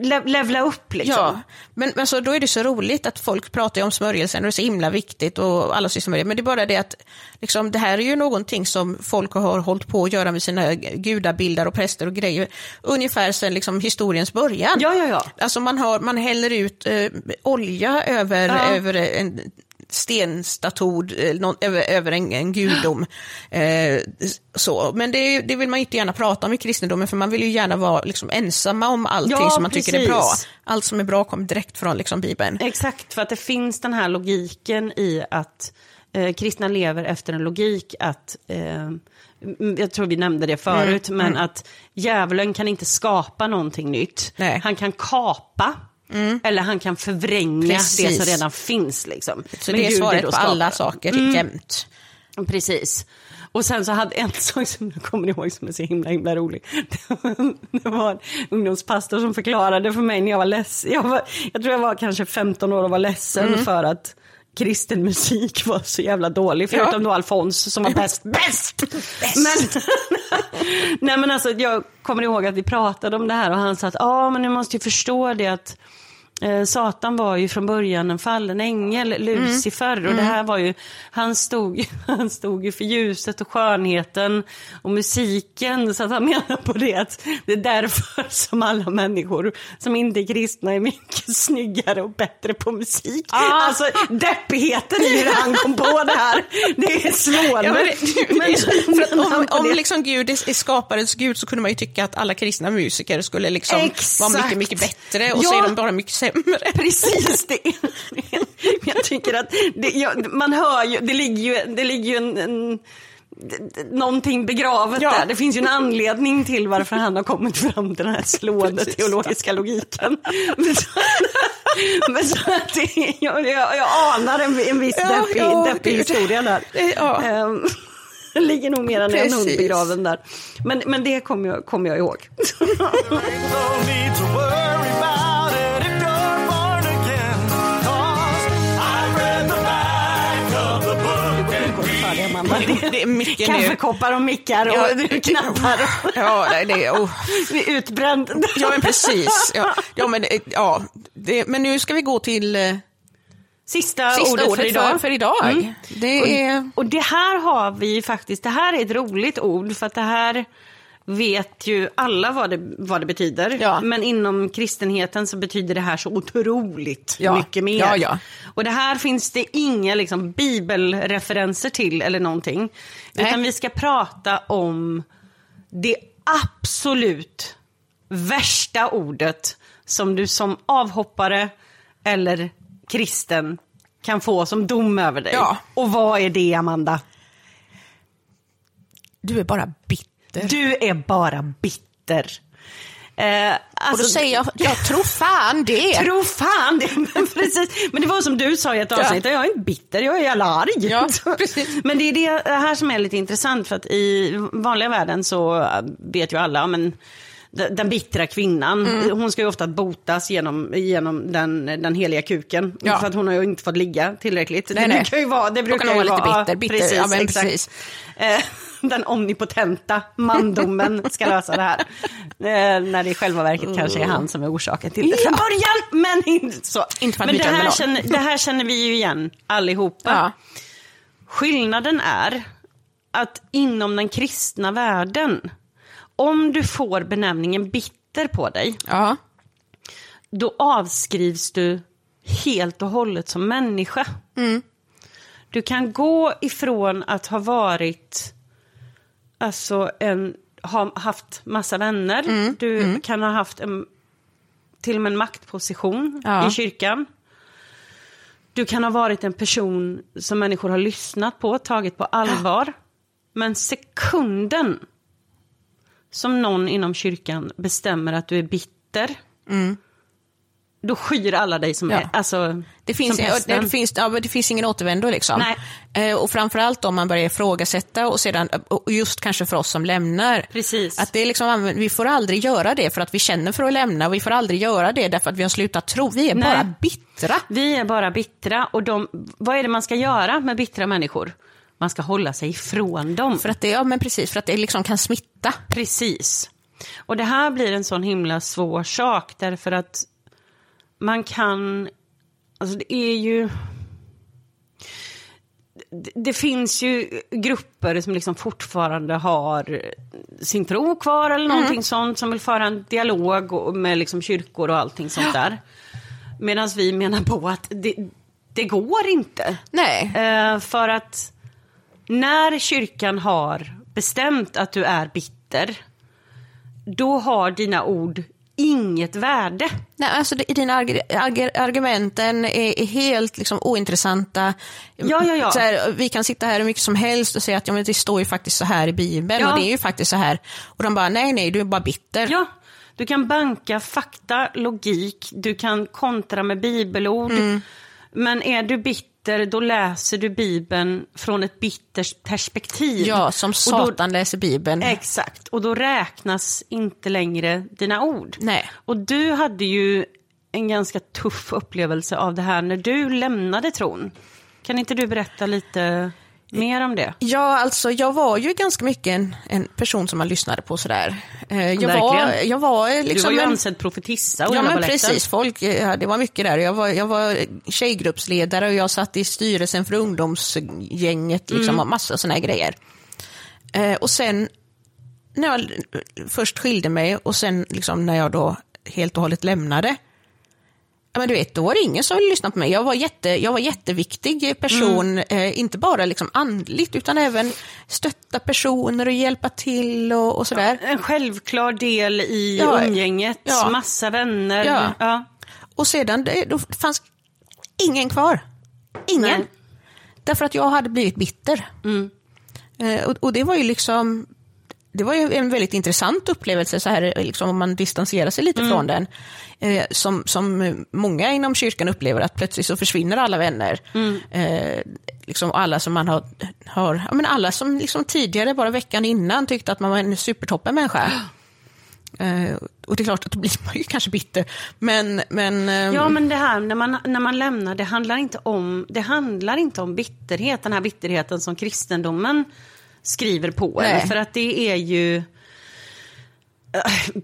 le- levla upp liksom. Ja, men, men så, då är det så roligt att folk pratar om smörjelsen och det är så himla viktigt och alla sysslar med det. Men det är bara det att liksom, det här är ju någonting som folk har hållit på att göra med sina gudabilder och präster och grejer ungefär sedan liksom, historiens början. Ja, ja, ja. Alltså man, har, man häller ut eh, olja över, Ja. över en stenstatod eh, någon, över, över en, en gudom. Eh, så. Men det, det vill man inte gärna prata om i kristendomen, för man vill ju gärna vara liksom, ensamma om allting Ja, som man tycker är bra. precis. Allt som är bra kommer direkt från liksom, Bibeln. Exakt, för att det finns den här logiken i att eh, kristna lever efter en logik att, eh, jag tror vi nämnde det förut, men att djävulen kan inte skapa någonting nytt. Nej. Han kan kapa, eller han kan förvränga det Precis. som redan finns. Liksom. Så Men det är svaret på alla skaparen. saker jämt. Precis. Och sen så hade en sak som jag kommer ihåg som är så himla himla rolig. Det var en ungdomspastor som förklarade för mig när jag var ledsen. Jag, var, jag tror jag var kanske 15 år och var ledsen Mm. för att kristen musik var så jävla dålig. Förutom då Alfons som var bäst. Bäst! Men, nej men alltså jag kommer ihåg att vi pratade om det här och han sa att ja men ni måste ju förstå det att Satan var ju från början en fallen ängel, Lucifer. Och det här var ju, han stod, han stod ju för ljuset och skönheten och musiken. Så att han menar på det att det är därför som alla människor som inte är kristna är mycket snyggare och bättre på musik. Ah. Alltså deppigheten i hur han kom på det här, det är slående. Ja, men, Men- om, om liksom Gud är, är skaparens Gud så kunde man ju tycka att alla kristna musiker skulle liksom vara mycket, mycket bättre och så Ja. är de bara mycket sämre. Precis det. Jag tycker att det, ja, man hör ju, det ligger ju, det ligger ju en, en någonting begravet Ja. där. Det finns ju en anledning till varför han har kommit fram till den här slående Precis. teologiska logiken. Men så, men så att det, jag, jag, jag anar en, en viss Ja, deppig, ja, deppig gud. historia där. Det- ja. Ehm, Det ligger nog mer än en Precis. hund begraven där. Men, men det kommer jag, kommer jag ihåg. Går det? Det, är mycket. Kaffekoppar och mickar och Ja, knappar. Och... Ja, det, det, oh. Vi är utbränd. ja men precis. Ja, ja, men, eh, ja, det, men nu ska vi gå till eh, Sista, sista ordet, ordet för idag. För, för idag. Mm. Det är... Och det här har vi faktiskt, det här är ett roligt ord för att det här vet ju alla vad det, vad det betyder. Ja. Men inom kristenheten så betyder det här så otroligt Ja. mycket mer. Ja. Och det här finns det inga liksom, bibelreferenser till eller någonting. Nej. Utan vi ska prata om det absolut värsta ordet som du som avhoppare eller kristen kan få som dom över dig. Och vad är det, Amanda? Du är bara bitter. Du är bara bitter. Eh, och alltså, då säger jag, jag tror fan det. Tro fan det. Men, precis. Men det var som du sa i ett avsnitt, jag är inte bitter, jag är jävla arg. Ja. Men det är det här som är lite intressant för att i vanliga världen så vet ju alla, men den bittra kvinnan, Mm. hon ska ju ofta botas genom, genom den, den heliga kuken. Ja. För att hon har ju inte fått ligga tillräckligt. Nej, det nej. brukar ju vara, det brukar ju vara lite bitter, bitter. Ja, men precis. Eh, den omnipotenta mandomen ska lösa det här. Eh, när det i själva verket kanske är han som är orsaken till det från Ja. början. Men inte så. Inte men det här, känner, det här känner vi ju igen allihopa. Ja. Skillnaden är att inom den kristna världen, om du får benämningen bitter på dig, Ja. då avskrivs du helt och hållet som människa. Du kan gå ifrån att ha varit, alltså en, ha haft massa vänner, du kan ha haft en, till och med en maktposition Ja. i kyrkan. Du kan ha varit en person som människor har lyssnat på, tagit på allvar. Men sekunden som någon inom kyrkan bestämmer att du är bitter, då skyr alla dig som Ja. är, alltså, Det finns, som pesten. det, finns, ja, det finns ingen återvändo liksom. Nej. Eh, och framförallt om man börjar ifrågasätta och sedan, och just kanske för oss som lämnar. Precis. Att det är liksom, vi får aldrig göra det för att vi känner för att lämna och vi får aldrig göra det därför att vi har slutat tro. Vi är Nej. bara bittra. Vi är bara bittra och de, vad är det man ska göra med bittra människor? Man ska hålla sig ifrån dem. För att det, ja men precis, för att det liksom kan smitta. Precis. Och det här blir en sån himla svår sak därför att man kan, alltså det är ju, det, finns ju grupper som liksom fortfarande har sin tro kvar eller någonting sånt som vill föra en dialog med liksom kyrkor och allting sånt där. Medan vi menar på att det, det går inte. Nej. Eh, för att när kyrkan har bestämt att du är bitter, då har dina ord inget värde. Nej, alltså dina arg, arg, argumenten är, är, helt liksom ointressanta. Ja, ja, ja. Så här, vi kan sitta här hur mycket som helst och säga att ja, men det står ju faktiskt så här i Bibeln Ja. och det är ju faktiskt så här. Och de bara, nej, nej, du är bara bitter. Ja, du kan banka fakta, logik, du kan kontra med bibelord. Mm. Men är du bitter, då läser du Bibeln från ett bittert perspektiv. Ja, som Satan läser Bibeln. Då, exakt, och då räknas inte längre dina ord. Nej. Och du hade ju en ganska tuff upplevelse av det här när du lämnade tron. Kan inte du berätta lite mer om det? Ja, alltså jag var ju ganska mycket en, en person som man lyssnade på sådär. Eh, Jag var, jag var Du liksom var ju ansedd profetissa och Ja men precis, folk, ja, det var mycket där. Jag var, jag var tjejgruppsledare och jag satt i styrelsen för ungdomsgänget liksom, Mm. och massa sådana grejer. Eh, och sen när jag först skilde mig och sen liksom, när jag då helt och hållet lämnade, men du vet, då var det ingen som ville lyssna på mig. Jag var, jätte, jag var jätteviktig person, Mm. eh, inte bara liksom andligt, utan även stötta personer och hjälpa till och, och sådär. En självklar del i Ja, umgänget, ja. massa vänner. Ja. Ja. Och sedan, det, då fanns ingen kvar. Ingen. Nej. Därför att jag hade blivit bitter. Eh, och, och det var ju liksom, det var ju en väldigt intressant upplevelse så här, liksom, om man distanserar sig lite från den. Eh, som, som många inom kyrkan upplever, att plötsligt så försvinner alla vänner. Eh, liksom alla som man har, har ja, men alla som liksom tidigare, bara veckan innan, tyckte att man var en supertoppen människa. Eh, och det är klart att då blir man ju kanske bitter. Men, men, ehm, Ja, men det här när man, när man lämnar, det handlar, inte om, det handlar inte om bitterhet, den här bitterheten som kristendomen skriver på en. Nej. För att det är ju... eh,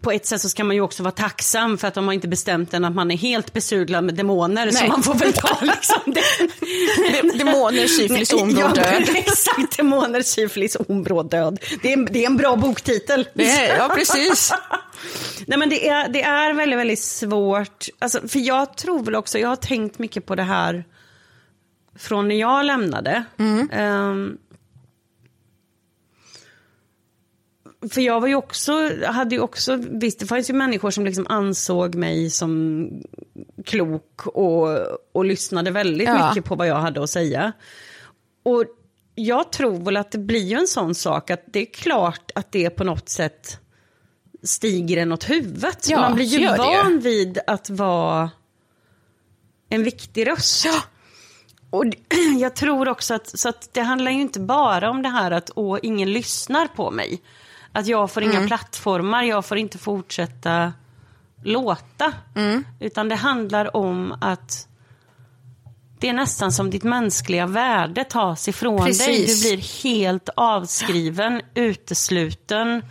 På ett sätt så ska man ju också vara tacksam för att de har inte bestämt än att man är helt besudlad med demoner. Så Nej. man får väl ta liksom det. de- demoner, syfilis, ombråd Ja, död. Exakt, demoner, syfilis, ombråd död. Det är, det är en bra boktitel. Är, ja, precis. Nej men det är, det är väldigt, väldigt svårt. Alltså, för jag tror väl också, jag har tänkt mycket på det här från när jag lämnade. Ehm, för jag var ju också, hade ju också, visst det fanns ju människor som liksom ansåg mig som klok och, och lyssnade väldigt Ja. mycket på vad jag hade att säga. Och jag tror väl att det blir ju en sån sak att det är klart att det på något sätt stiger en åt huvudet. Ja, Man blir ju gör det van vid att vara en viktig röst. Och d- jag tror också att, så att det handlar ju inte bara om det här att åh, ingen lyssnar på mig. Att jag får Mm. inga plattformar, jag får inte fortsätta låta. Mm. Utan det handlar om att det är nästan som ditt mänskliga värde tas ifrån dig. Precis. Du blir helt avskriven, utesluten.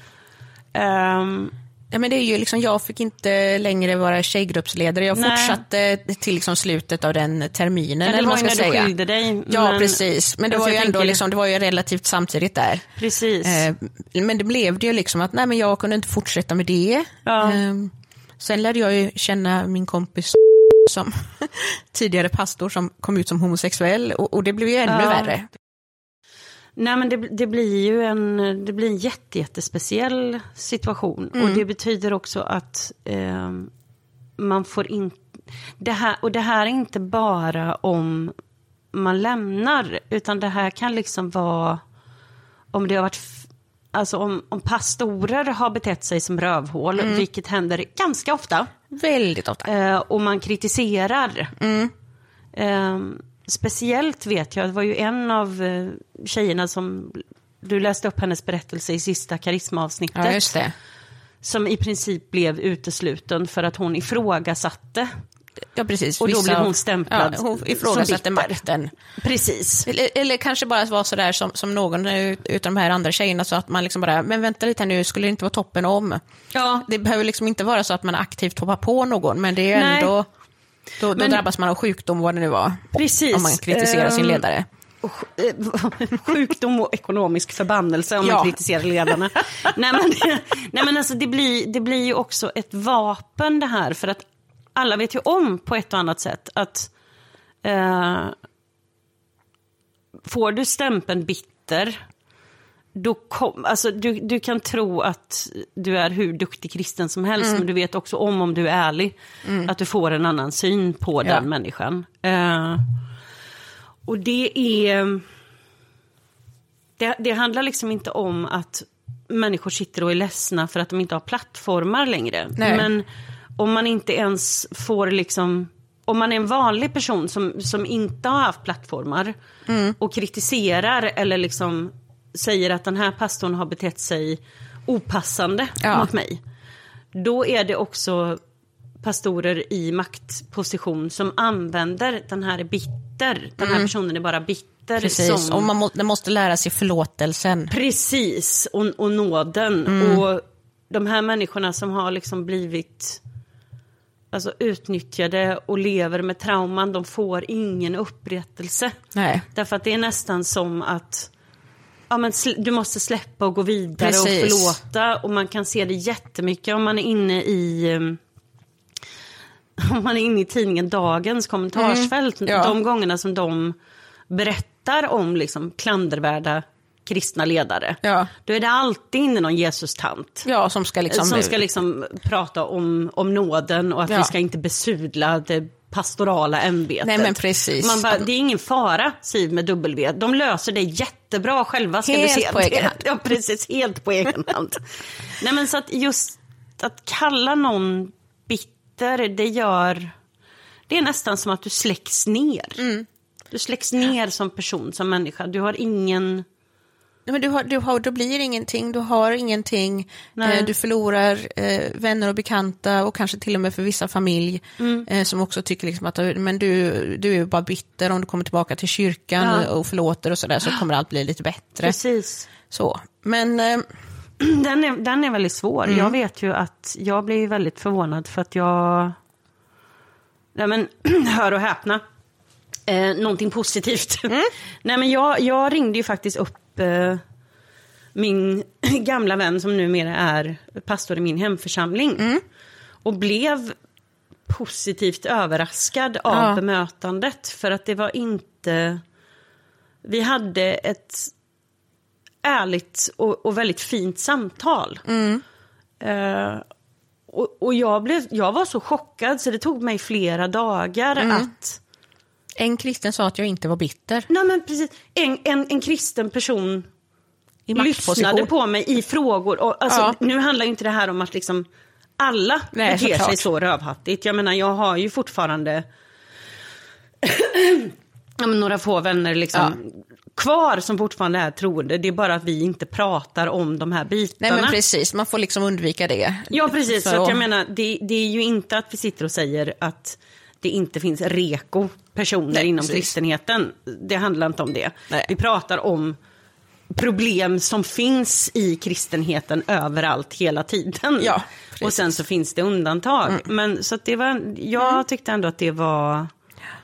Ehm, Ja, men det är ju liksom, jag fick inte längre vara tjejgruppsledare. Jag Nej. fortsatte till liksom slutet av den terminen. Ja, det eller var ju man ska när du skilde dig, Ja, men- precis. Men det Alltså, var ju ändå liksom, det var ju relativt samtidigt där. precis. Eh, men det blev det ju liksom att nej, men jag kunde inte fortsätta med det. Ja. Eh, sen lärde jag ju känna min kompis som tidigare pastor som kom ut som homosexuell och, och det blev ju ännu Ja. värre. Nej men det, det blir ju en, det blir en jätte, jättespeciell situation. Mm. Och det betyder också att eh, man får inte... Det här, och det här är inte bara om man lämnar, utan det här kan liksom vara om det har varit... Alltså om, om pastorer har betett sig som rövhål, Mm. vilket händer ganska ofta. Väldigt ofta. Eh, och man kritiserar. Eh, speciellt vet jag, det var ju en av eh, tjejerna som, du läste upp hennes berättelse i sista karismaavsnittet. Ja, just det. Som i princip blev utesluten för att hon ifrågasatte. Ja, precis. Och då Vissa- blev hon stämplad Ja, hon ifrågasatte makten. Precis. Eller, eller kanske bara var sådär som, som någon utav de här andra tjejerna sa att man liksom bara, men vänta lite nu, skulle det inte vara toppen om? Ja. Det behöver liksom inte vara så att man aktivt hoppar på någon, men det är Nej. ändå, då, då Men- drabbas man av sjukdom, vad det nu var. Precis. Om man kritiserar sin Ehm, ledare. Eh, Sjukdom och ekonomisk förbannelse om Ja. man kritiserar ledarna. nej, men, nej men alltså det blir, det blir ju också ett vapen det här. För att alla vet ju om på ett och annat sätt att Eh, får du stämpeln bitter, då kom, alltså, du, du kan tro att du är hur duktig kristen som helst, men du vet också om, om du är ärlig, att du får en annan syn på Ja. den människan. Eh, och det är... Det, det handlar liksom inte om att människor sitter och är ledsna för att de inte har plattformar längre. Nej. Men om man inte ens får liksom... Om man är en vanlig person som, som inte har haft plattformar Mm. och kritiserar eller liksom säger att den här pastorn har betett sig opassande Ja. mot mig. Då är det också pastorer i maktposition som använder den här är bitter. Den här personen är bara bitter. Mm. Precis, Som, och man må, måste lära sig förlåtelsen. Precis, och, och nåden. Mm. Och de här människorna som har liksom blivit alltså, utnyttjade och lever med trauman, de får ingen upprättelse. Nej. Därför att det är nästan som att ja, men du måste släppa och gå vidare Precis. och förlåta. Och man kan se det jättemycket om man är inne i um, om man är inne i tidningen Dagens kommentarsfält. Mm. Ja. De gångerna som de berättar om liksom klandervärda kristna ledare. Ja. Då är det alltid inne någon Jesus-tant. Ja, som ska liksom... som ska liksom prata om, om nåden och att Ja. vi ska inte besudla det pastorala ämbetet. Nej, men precis. Man bara, det är ingen fara, Siv med W. De löser det jättebra själva. Ska Helt du se. på egen hand. Ja, precis. Helt på egen hand. Nej, men så att just att kalla någon bitter, det gör... Det är nästan som att du släcks ner. Mm. Du släcks ner som person, som människa. Du har ingen... Nej, men du har, du har, då blir ingenting, du har ingenting, eh, du förlorar eh, vänner och bekanta och kanske till och med för vissa familj Mm. eh, som också tycker liksom att men du, du är bara bitter om du kommer tillbaka till kyrkan Ja. och förlåter och sådär så kommer allt bli lite bättre. Precis. Så. Men eh, Den är, den är väldigt svår. Mm. Jag vet ju att jag blir väldigt förvånad för att jag... Nej men, hör och häpna. Eh, någonting positivt. Mm. Nej men jag, jag ringde ju faktiskt upp eh, min gamla vän som numera är pastor i min hemförsamling. Mm. Och blev positivt överraskad av Ja. bemötandet. För att det var inte... Vi hade ett ärligt och, och väldigt fint samtal. Eh, och och jag, blev, jag var så chockad så det tog mig flera dagar att... en kristen sa att jag inte var bitter Nej men precis, en, en, en kristen person i lyssnade på mig i frågor. Och, alltså, Ja. Nu handlar inte det här om att liksom alla Nej, beter sig så rövhattigt. Jag menar, jag har ju fortfarande ja, några få vänner liksom kvar som fortfarande är troende. Det är bara att vi inte pratar om de här bitarna. Nej men precis, man får liksom undvika det. Ja, precis. Så att att- jag menar, det, det är ju inte att vi sitter och säger att det inte finns reko personer Nej, inom precis. kristenheten. Det handlar inte om det. Nej. Vi pratar om problem som finns i kristenheten överallt hela tiden. Ja. Mm. och sen så finns det undantag. Men så det var, jag tyckte ändå att det var,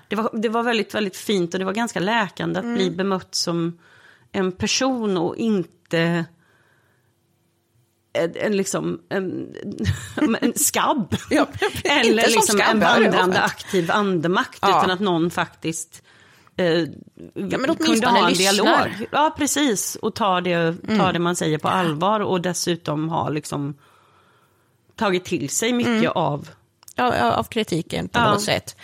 det var, det var väldigt, väldigt fint och det var ganska läkande att Mm. bli bemött som en person och inte en, en, liksom, en, en skabb. Ja, Eller liksom skabb, en ja, vandrande aktiv andemakt. Ja. Utan att någon faktiskt eh, men kunde ha en lyssnar. dialog. Ja, precis. Och ta det, ta det man säger på allvar. Och dessutom ha liksom tagit till sig mycket av... Ja, ja, av kritiken på Ja. något sätt.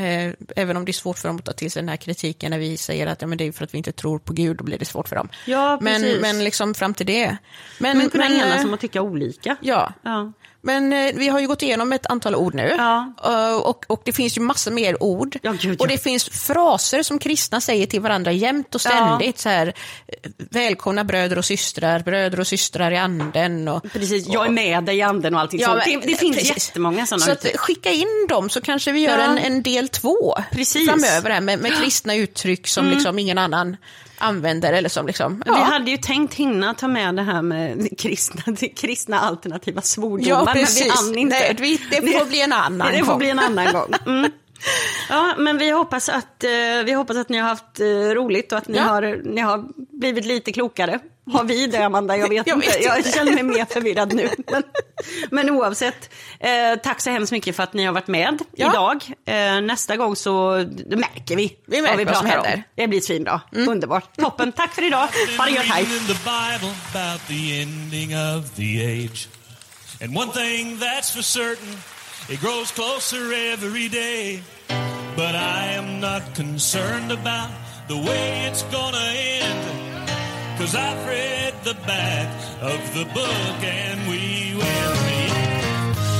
Eh, även om det är svårt för dem att ta till sig den här kritiken när vi säger att ja, men det är för att vi inte tror på Gud, då blir det svårt för dem. Ja, men, men liksom fram till det. Men, Men kunna men, enas om att tycka olika. Ja, Ja. Men eh, vi har ju gått igenom ett antal ord nu. Ja. Eh, och, och det finns ju massor mer ord. Ja, gud, ja. Och det finns fraser som kristna säger till varandra jämt och ständigt. Så här, välkomna bröder och systrar, bröder och systrar i anden. Och, Precis, jag är med dig i anden och allting sånt. Det, det finns precis. jättemånga sådana Så att, skicka in dem så kanske vi gör Ja. en, en del två Precis. framöver här med, med kristna uttryck som liksom ingen annan använder. Eller som liksom, Vi hade ju tänkt hinna ta med det här med kristna, kristna alternativa svordomar, men vi hann inte. Nej, vi, det får bli en annan Det får gång. bli en annan gång. Mm. Ja, men vi hoppas, att, eh, vi hoppas att ni har haft eh, roligt och att ni, Ja. har, ni har blivit lite klokare Har vi det, Amanda? Jag vet, Jag inte. vet Jag inte. känner mig mer förvirrad nu. Men, men oavsett, eh, tack så hemskt mycket för att ni har varit med Ja. idag. Eh, nästa gång så märker vi, Vi märker vad vi vad pratar om. Det blir svinbra. Underbart. Toppen. Tack för idag. Ha det gött. Hej. And one thing that's for certain, it grows closer every day. But I am not concerned about the way it's gonna end. Cause I've read the back of the book and we will meet.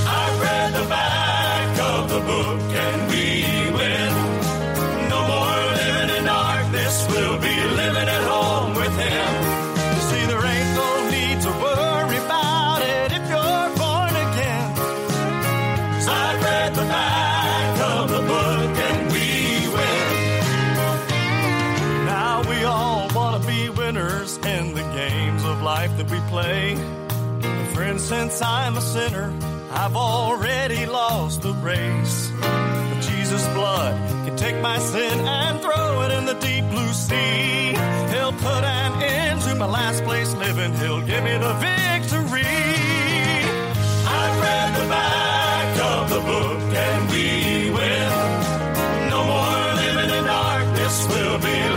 I've read the back of the book and we win. No more living in darkness, we'll be living at home with him. play. Friend, since I'm a sinner, I've already lost the race. But Jesus' blood can take my sin and throw it in the deep blue sea. He'll put an end to my last place living. He'll give me the victory. I've read the back of the book and we win. No more living in darkness. will be